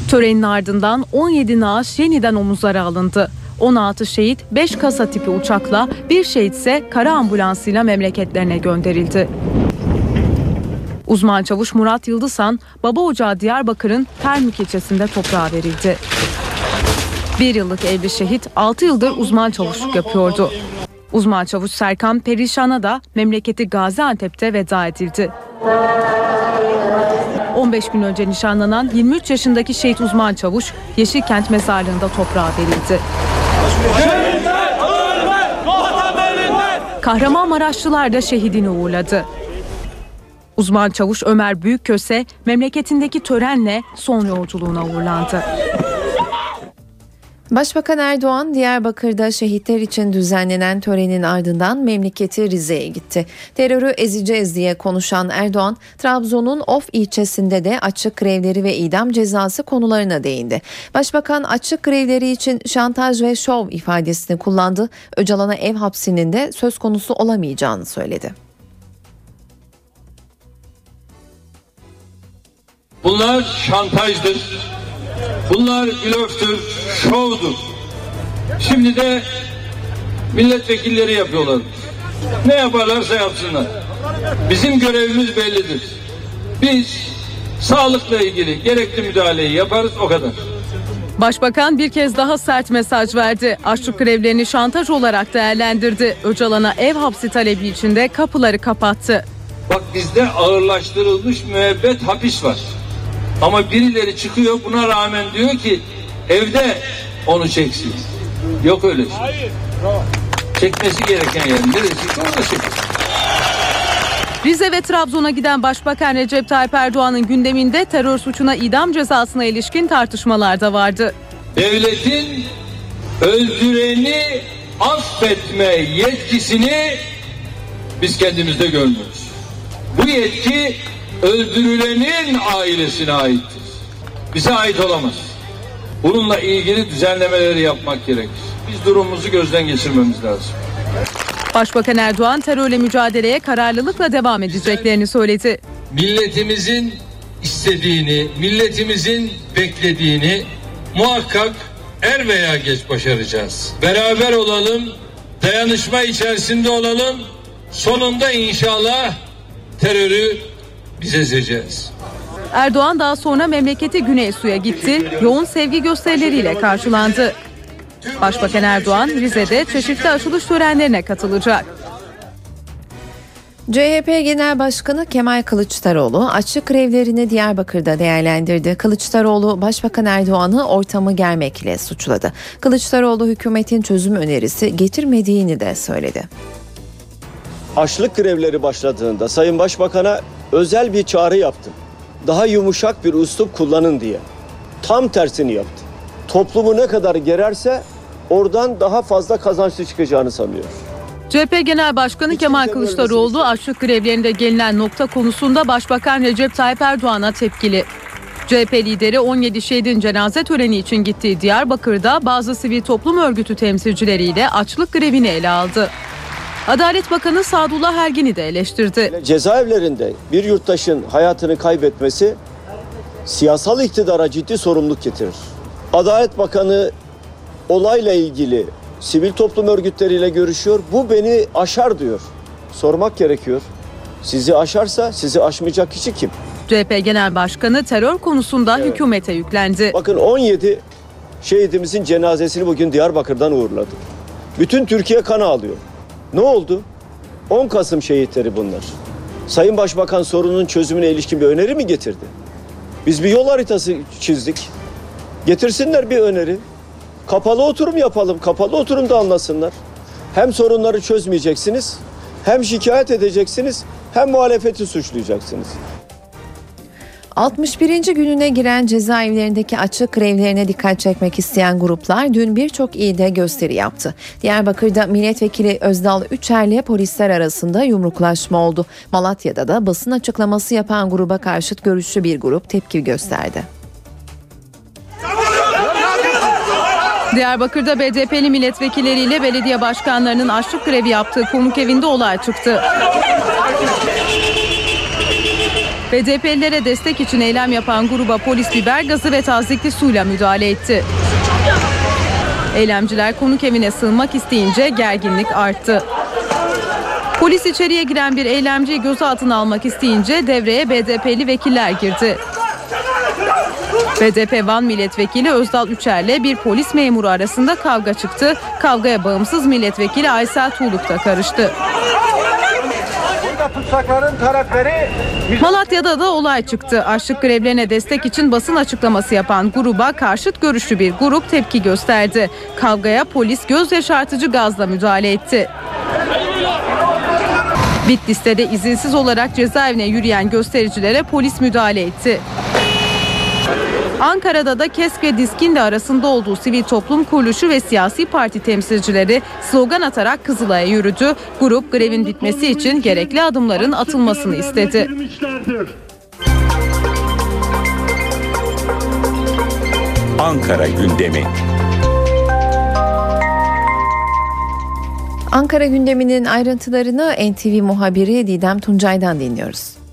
Törenin ardından 17 naaş yeniden omuzlara alındı. 16 şehit 5 kasa tipi uçakla, bir şehit ise kara ambulansıyla memleketlerine gönderildi. Uzman çavuş Murat Yıldızhan, baba ocağı Diyarbakır'ın Termik ilçesinde toprağa verildi. Bir yıllık evli şehit 6 yıldır uzman çavuşluk yapıyordu. Uzman çavuş Serkan Perişan'a da memleketi Gaziantep'te veda edildi. 15 gün önce nişanlanan 23 yaşındaki şehit uzman çavuş Yeşilkent mezarlığında toprağa verildi. Kahramanmaraşlılar da şehidini uğurladı. Uzman çavuş Ömer Büyükköse memleketindeki törenle son yolculuğuna uğurlandı. Başbakan Erdoğan Diyarbakır'da şehitler için düzenlenen törenin ardından memleketi Rize'ye gitti. Terörü ezeceğiz diye konuşan Erdoğan, Trabzon'un Of ilçesinde de açık grevleri ve idam cezası konularına değindi. Başbakan açık grevleri için şantaj ve şov ifadesini kullandı. Öcalan'a ev hapsinin de söz konusu olamayacağını söyledi. Bunlar şantajdır. Bunlar blöftür, şovdur. Şimdi de milletvekilleri yapıyorlar. Ne yaparlarsa yapsınlar. Bizim görevimiz bellidir. Biz sağlıkla ilgili gerekli müdahaleyi yaparız o kadar. Başbakan bir kez daha sert mesaj verdi. Açlık grevlerini şantaj olarak değerlendirdi. Öcalan'a ev hapsi talebi için de kapıları kapattı. Bak bizde ağırlaştırılmış müebbet hapis var. Ama birileri çıkıyor buna rağmen diyor ki evde onu çeksin. Yok öyle şey. Çekmesi gereken yer neresi orada çeksin. Rize ve Trabzon'a giden Başbakan Recep Tayyip Erdoğan'ın gündeminde terör suçuna idam cezasına ilişkin tartışmalar da vardı. Devletin öldüreni affetme yetkisini biz kendimizde görmüyoruz. Bu yetki öldürülenin ailesine aittir. Bize ait olamaz. Bununla ilgili düzenlemeleri yapmak gerekir. Biz durumumuzu gözden geçirmemiz lazım. Başbakan Erdoğan terörle mücadeleye kararlılıkla devam edeceklerini söyledi. Milletimizin istediğini, milletimizin beklediğini muhakkak er veya geç başaracağız. Beraber olalım, dayanışma içerisinde olalım. Sonunda inşallah terörü biz ezeceğiz. Erdoğan daha sonra memleketi Güney Su'ya gitti. Yoğun sevgi gösterileriyle karşılandı. Başbakan Erdoğan Rize'de çeşitli açılış törenlerine katılacak. CHP Genel Başkanı Kemal Kılıçdaroğlu açlık grevlerini Diyarbakır'da değerlendirdi. Kılıçdaroğlu Başbakan Erdoğan'ı ortamı germekle suçladı. Kılıçdaroğlu hükümetin çözüm önerisi getirmediğini de söyledi. Açlık grevleri başladığında Sayın Başbakan'a özel bir çağrı yaptım. Daha yumuşak bir üslup kullanın diye. Tam tersini yaptı. Toplumu ne kadar gererse oradan daha fazla kazançlı çıkacağını sanıyor. CHP Genel Başkanı Kemal Kılıçdaroğlu açlık grevlerinde gelinen nokta konusunda Başbakan Recep Tayyip Erdoğan'a tepkili. CHP lideri 17 şehidin cenaze töreni için gittiği Diyarbakır'da bazı sivil toplum örgütü temsilcileriyle açlık grevini ele aldı. Adalet Bakanı Sadullah Ergin'i de eleştirdi. Cezaevlerinde bir yurttaşın hayatını kaybetmesi siyasal iktidara ciddi sorumluluk getirir. Adalet Bakanı olayla ilgili sivil toplum örgütleriyle görüşüyor. Bu beni aşar diyor. Sormak gerekiyor. Sizi aşarsa sizi aşmayacak kişi kim? CHP Genel Başkanı terör konusunda evet. hükümete yüklendi. Bakın 17 şehidimizin cenazesini bugün Diyarbakır'dan uğurladık. Bütün Türkiye kan ağlıyor. Ne oldu? 10 Kasım şehitleri bunlar. Sayın Başbakan sorunun çözümüne ilişkin bir öneri mi getirdi? Biz bir yol haritası çizdik. Getirsinler bir öneri. Kapalı oturum yapalım. Kapalı oturumda anlasınlar. Hem sorunları çözmeyeceksiniz, hem şikayet edeceksiniz, hem muhalefeti suçlayacaksınız. 61. gününe giren cezaevlerindeki açık grevlerine dikkat çekmek isteyen gruplar dün birçok ilde gösteri yaptı. Diyarbakır'da milletvekili Özdal Üçer'le polisler arasında yumruklaşma oldu. Malatya'da da basın açıklaması yapan gruba karşıt görüşlü bir grup tepki gösterdi. Diyarbakır'da BDP'li milletvekilleriyle belediye başkanlarının açlık grevi yaptığı konuk evinde olay çıktı. BDP'lilere destek için eylem yapan gruba polis biber gazı ve tazikli suyla müdahale etti. Eylemciler konuk evine sığınmak isteyince gerginlik arttı. Polis içeriye giren bir eylemciyi gözaltına almak isteyince devreye BDP'li vekiller girdi. BDP Van Milletvekili Özdal Üçer'le bir polis memuru arasında kavga çıktı. Kavgaya bağımsız milletvekili Aysel Tuğluk da karıştı. Tutsakların tarafları Malatya'da da olay çıktı. Açlık grevlerine destek için basın açıklaması yapan gruba karşıt görüşlü bir grup tepki gösterdi. Kavgaya polis göz yaşartıcı gazla müdahale etti. Bitlis'te de izinsiz olarak cezaevine yürüyen göstericilere polis müdahale etti. Ankara'da da KESK ve DİSK'in de arasında olduğu sivil toplum kuruluşu ve siyasi parti temsilcileri slogan atarak Kızılay'a yürüdü. Grup grevin bitmesi için gerekli adımların atılmasını istedi. Ankara gündemi. Ankara gündeminin ayrıntılarını NTV muhabiri Didem Tuncay'dan dinliyoruz.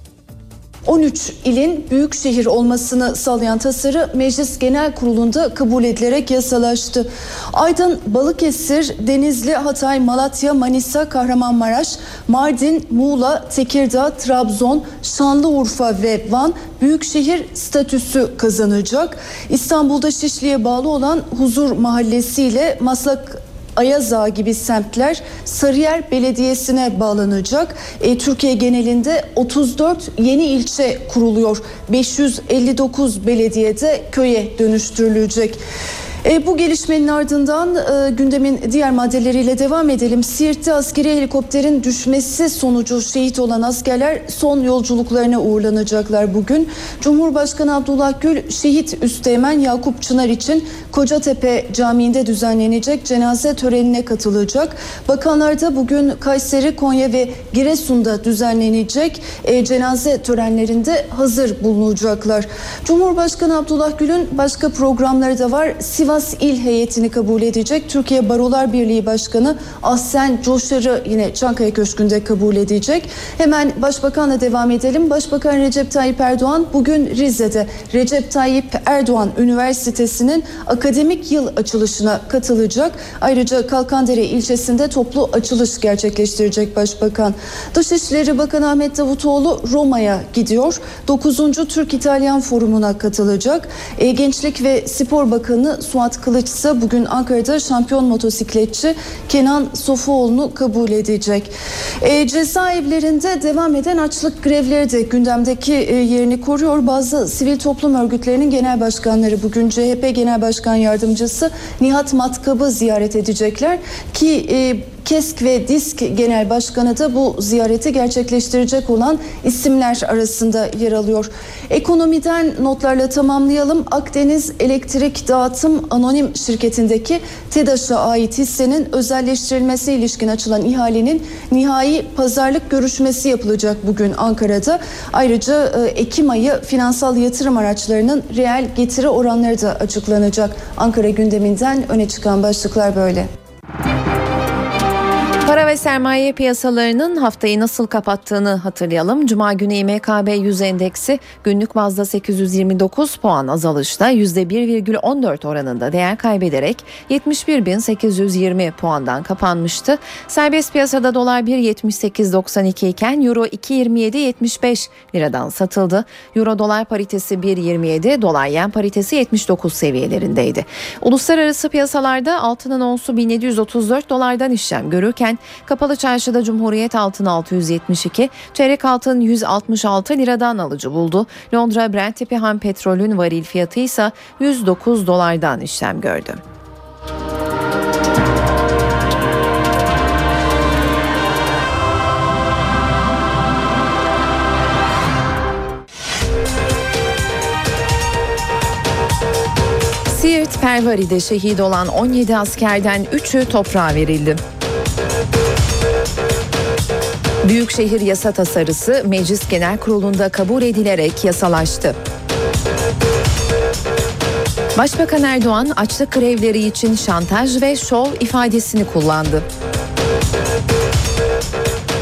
13 ilin büyük şehir olmasını sağlayan tasarı Meclis Genel Kurulu'nda kabul edilerek yasalaştı. Aydın, Balıkesir, Denizli, Hatay, Malatya, Manisa, Kahramanmaraş, Mardin, Muğla, Tekirdağ, Trabzon, Şanlıurfa ve Van büyükşehir statüsü kazanacak. İstanbul'da Şişli'ye bağlı olan Huzur Mahallesi ile Maslak Ayazağa gibi semtler Sarıyer Belediyesi'ne bağlanacak. E, Türkiye genelinde 34 yeni ilçe kuruluyor. 559 belediyede köye dönüştürülecek. E, bu gelişmenin ardından e, gündemin diğer maddeleriyle devam edelim. Siirt'te askeri helikopterin düşmesi sonucu şehit olan askerler son yolculuklarına uğurlanacaklar bugün. Cumhurbaşkanı Abdullah Gül şehit Üsteğmen Yakup Çınar için Kocatepe Camii'nde düzenlenecek cenaze törenine katılacak. Bakanlar da bugün Kayseri, Konya ve Giresun'da düzenlenecek e, cenaze törenlerinde hazır bulunacaklar. Cumhurbaşkanı Abdullah Gül'ün başka programları da var. Sivas İl heyetini kabul edecek. Türkiye Barolar Birliği Başkanı Ahsen Coşar'ı yine Çankaya Köşkü'nde kabul edecek. Hemen Başbakan'la devam edelim. Başbakan Recep Tayyip Erdoğan bugün Rize'de Recep Tayyip Erdoğan Üniversitesi'nin akademik yıl açılışına katılacak. Ayrıca Kalkandere ilçesinde toplu açılış gerçekleştirecek Başbakan. Dışişleri Bakanı Ahmet Davutoğlu Roma'ya gidiyor. 9. Türk-İtalyan Forumu'na katılacak. E, Gençlik ve Spor Bakanı Suat Kılıç ise bugün Ankara'da şampiyon motosikletçi Kenan Sofuoğlu'nu kabul edecek. E, cezaevlerinde devam eden açlık grevleri de gündemdeki e, yerini koruyor. Bazı sivil toplum örgütlerinin genel başkanları bugün CHP Genel Başkan Yardımcısı Nihat Matkab'ı ziyaret edecekler ki e, KESK ve DİSK Genel Başkanı da bu ziyareti gerçekleştirecek olan isimler arasında yer alıyor. Ekonomiden notlarla tamamlayalım. Akdeniz Elektrik Dağıtım Anonim Şirketi'ndeki TEDAŞ'a ait hissenin özelleştirilmesi ilişkin açılan ihalenin nihai pazarlık görüşmesi yapılacak bugün Ankara'da. Ayrıca e, Ekim ayı finansal yatırım araçlarının reel getiri oranları da açıklanacak. Ankara gündeminden öne çıkan başlıklar böyle. Para ve sermaye piyasalarının haftayı nasıl kapattığını hatırlayalım. Cuma günü İMKB 100 endeksi günlük bazda 829 puan azalışla %1,14 oranında değer kaybederek 71.820 puandan kapanmıştı. Serbest piyasada dolar 1.78.92 iken euro 2.27.75 liradan satıldı. Euro dolar paritesi 1.27, dolar yen paritesi 79 seviyelerindeydi. Uluslararası piyasalarda altının onsu 1734 dolardan işlem görürken Kapalı çarşıda Cumhuriyet altın 672, çeyrek altın 166 liradan alıcı buldu. Londra Brent tipi ham petrolün varil fiyatı ise 109 dolardan işlem gördü. Siirt Pervari'de şehit olan 17 askerden 3'ü toprağa verildi. Büyükşehir yasa tasarısı Meclis Genel Kurulu'nda kabul edilerek yasalaştı. Başbakan Erdoğan açlık grevleri için şantaj ve şov ifadesini kullandı.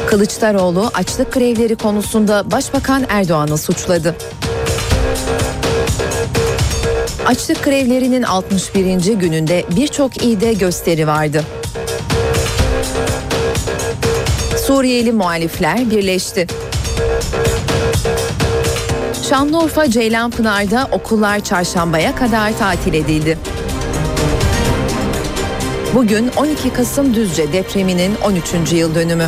Kılıçdaroğlu açlık grevleri konusunda Başbakan Erdoğan'ı suçladı. Açlık grevlerinin 61. gününde birçok ilde gösteri vardı. Suriyeli muhalifler birleşti. Şanlıurfa Ceylanpınar'da okullar çarşambaya kadar tatil edildi. Bugün 12 Kasım Düzce depreminin 13. yıl dönümü.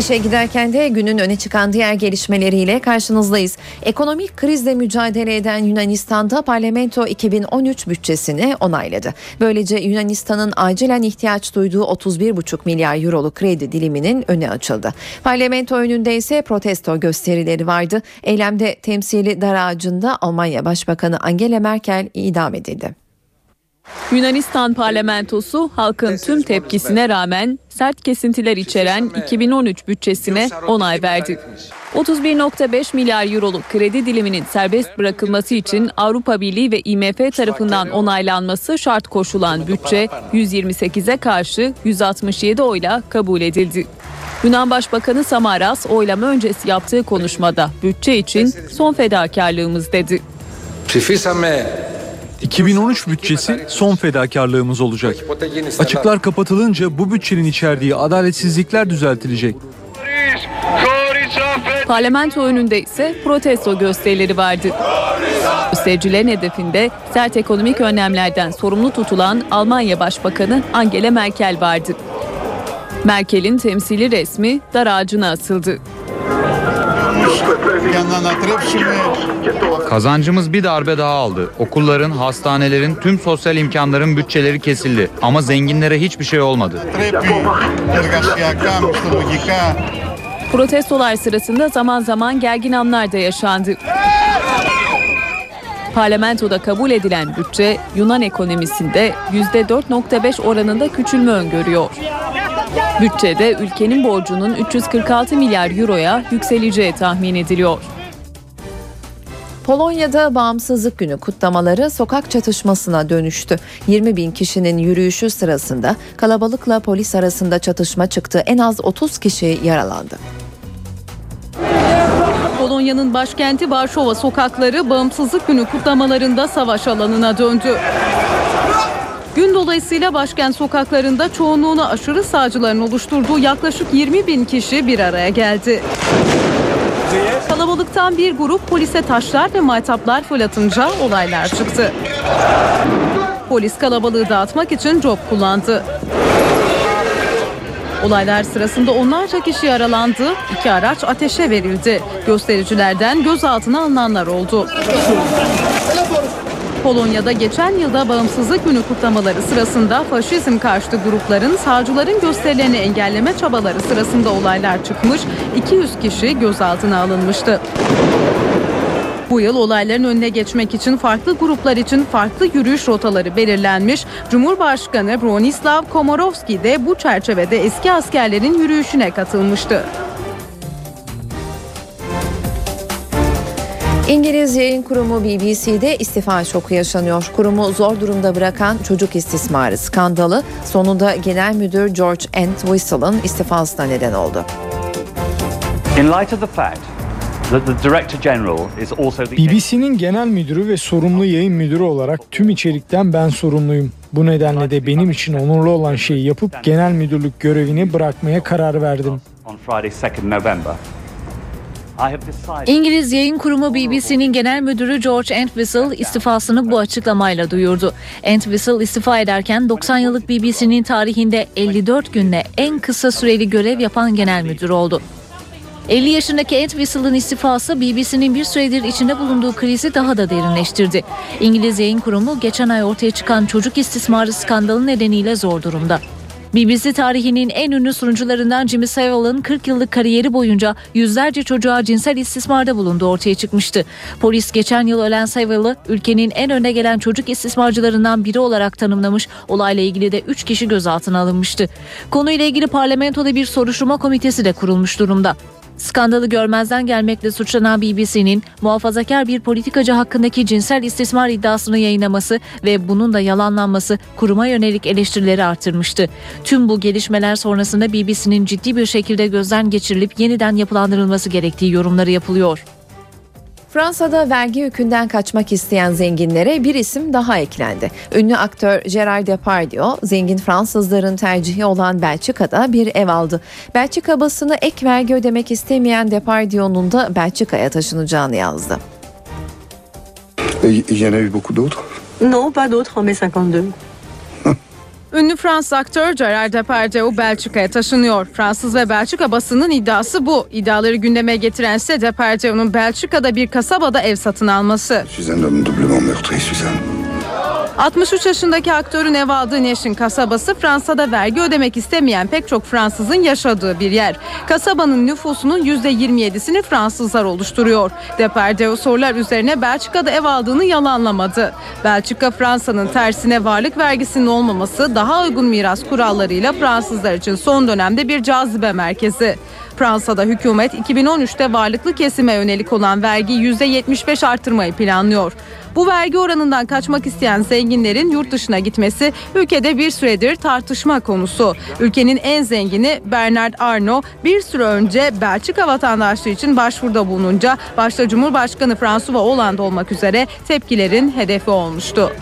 İşe giderken de günün öne çıkan diğer gelişmeleriyle karşınızdayız. Ekonomik krizle mücadele eden Yunanistan'da parlamento 2013 bütçesini onayladı. Böylece Yunanistan'ın acilen ihtiyaç duyduğu 31,5 milyar euroluk kredi diliminin önü açıldı. Parlamento önünde ise protesto gösterileri vardı. Eylemde temsili dar ağacında Almanya Başbakanı Angela Merkel idam edildi. Yunanistan parlamentosu halkın tüm tepkisine rağmen sert kesintiler içeren 2013 bütçesine onay verdi. 31.5 milyar euroluk kredi diliminin serbest bırakılması için Avrupa Birliği ve IMF tarafından onaylanması şart koşulan bütçe 128'e karşı 167 oyla kabul edildi. Yunan Başbakanı Samaras oylama öncesi yaptığı konuşmada bütçe için son fedakarlığımız dedi. 2013 bütçesi son fedakarlığımız olacak. Açıklar kapatılınca bu bütçenin içerdiği adaletsizlikler düzeltilecek. Parlamento önünde ise protesto gösterileri vardı. Göstericilerin hedefinde sert ekonomik önlemlerden sorumlu tutulan Almanya Başbakanı Angela Merkel vardı. Merkel'in temsili resmi dar ağacına asıldı. Kazancımız bir darbe daha aldı. Okulların, hastanelerin, tüm sosyal imkanların bütçeleri kesildi. Ama zenginlere hiçbir şey olmadı. Protestolar sırasında zaman zaman gergin anlar da yaşandı. Parlamentoda kabul edilen bütçe Yunan ekonomisinde %4.5 oranında küçülme öngörüyor. Bütçede ülkenin borcunun 346 milyar euroya yükseleceği tahmin ediliyor. Polonya'da Bağımsızlık Günü kutlamaları sokak çatışmasına dönüştü. 20 bin kişinin yürüyüşü sırasında kalabalıkla polis arasında çatışma çıktı. En az 30 kişi yaralandı. Polonya'nın başkenti Varşova sokakları Bağımsızlık Günü kutlamalarında savaş alanına döndü. Gün dolayısıyla başkent sokaklarında çoğunluğunu aşırı sağcıların oluşturduğu yaklaşık 20 bin kişi bir araya geldi. Kalabalıktan bir grup polise taşlar ve maytaplar fırlatınca olaylar çıktı. Polis kalabalığı dağıtmak için cop kullandı. Olaylar sırasında onlarca kişi yaralandı, iki araç ateşe verildi. Göstericilerden gözaltına alınanlar oldu. Polonya'da geçen yılda bağımsızlık günü kutlamaları sırasında faşizm karşıtı grupların sağcıların gösterilerini engelleme çabaları sırasında olaylar çıkmış, 200 kişi gözaltına alınmıştı. Bu yıl olayların önüne geçmek için farklı gruplar için farklı yürüyüş rotaları belirlenmiş. Cumhurbaşkanı Bronislav Komorowski de bu çerçevede eski askerlerin yürüyüşüne katılmıştı. İngiliz yayın kurumu BBC'de istifa şoku yaşanıyor. Kurumu zor durumda bırakan çocuk istismarı skandalı sonunda genel müdür George Entwistle'ın istifasına neden oldu. In light of the fact BBC'nin genel müdürü ve sorumlu yayın müdürü olarak tüm içerikten ben sorumluyum. Bu nedenle de benim için onurlu olan şeyi yapıp genel müdürlük görevini bırakmaya karar verdim. on Friday, 2nd November. I have decided İngiliz yayın kurumu BBC'nin genel müdürü George Entwistle istifasını bu açıklamayla duyurdu. Entwistle istifa ederken 90 yıllık BBC'nin tarihinde 54 günde en kısa süreli görev yapan genel müdür oldu. 50 yaşındaki Entwistle'ın istifası BBC'nin bir süredir içinde bulunduğu krizi daha da derinleştirdi. İngiliz yayın kurumu geçen ay ortaya çıkan çocuk istismarı skandalı nedeniyle zor durumda. BBC tarihinin en ünlü sunucularından Jimmy Savile'ın 40 yıllık kariyeri boyunca yüzlerce çocuğa cinsel istismarda bulunduğu ortaya çıkmıştı. Polis geçen yıl ölen Savile'ı ülkenin en önde gelen çocuk istismarcılarından biri olarak tanımlamış. Olayla ilgili de 3 kişi gözaltına alınmıştı. Konuyla ilgili parlamentoda bir soruşturma komitesi de kurulmuş durumda. Skandalı görmezden gelmekle suçlanan BBC'nin muhafazakar bir politikacı hakkındaki cinsel istismar iddiasını yayınlaması ve bunun da yalanlanması kuruma yönelik eleştirileri artırmıştı. Tüm bu gelişmeler sonrasında BBC'nin ciddi bir şekilde gözden geçirilip yeniden yapılandırılması gerektiği yorumları yapılıyor. Fransa'da vergi yükünden kaçmak isteyen zenginlere bir isim daha eklendi. Ünlü aktör Gerard Depardieu, zengin Fransızların tercihi olan Belçika'da bir ev aldı. Belçika basını ek vergi ödemek istemeyen Depardieu'nun da Belçika'ya taşınacağını yazdı. İl y en a eu beaucoup d'autres Non, pas d'autres en mai 52. Ünlü Fransız aktör Gerard Depardieu Belçika'ya taşınıyor. Fransız ve Belçika basının iddiası bu. İddiaları gündeme getirense Depardieu'nun Belçika'da bir kasabada ev satın alması. 63 yaşındaki aktörün ev aldığı Neşin kasabası Fransa'da vergi ödemek istemeyen pek çok Fransızın yaşadığı bir yer. Kasabanın nüfusunun %27'sini Fransızlar oluşturuyor. Depardieu sorular üzerine Belçika'da ev aldığını yalanlamadı. Belçika Fransa'nın tersine varlık vergisinin olmaması daha uygun miras kurallarıyla Fransızlar için son dönemde bir cazibe merkezi. Fransa'da hükümet 2013'te varlıklı kesime yönelik olan vergiyi %75 artırmayı planlıyor. Bu vergi oranından kaçmak isteyen zenginlerin yurt dışına gitmesi ülkede bir süredir tartışma konusu. Ülkenin en zengini Bernard Arnault bir süre önce Belçika vatandaşlığı için başvuruda bulununca başta Cumhurbaşkanı François Hollande olmak üzere tepkilerin hedefi olmuştu.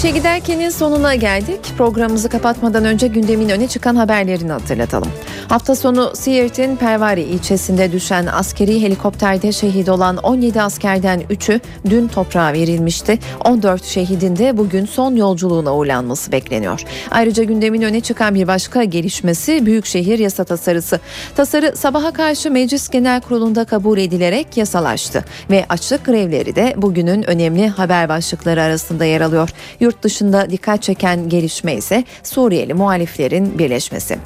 İşe giderkenin sonuna geldik. Programımızı kapatmadan önce gündemin öne çıkan haberlerini hatırlatalım. Hafta sonu Siirt'in Pervari ilçesinde düşen askeri helikopterde şehit olan 17 askerden 3'ü dün toprağa verilmişti. 14 şehidin de bugün son yolculuğuna uğurlanması bekleniyor. Ayrıca gündemin öne çıkan bir başka gelişmesi Büyükşehir Yasa Tasarısı. Tasarı sabaha karşı Meclis Genel Kurulu'nda kabul edilerek yasalaştı ve açlık grevleri de bugünün önemli haber başlıkları arasında yer alıyor. Yurt dışında dikkat çeken gelişme ise Suriyeli muhaliflerin birleşmesi.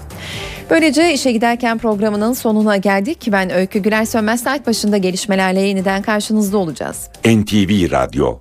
Böylece işe giderken programının sonuna geldik. Ben Öykü Güler Sönmez saat başında gelişmelerle yeniden karşınızda olacağız. NTV Radyo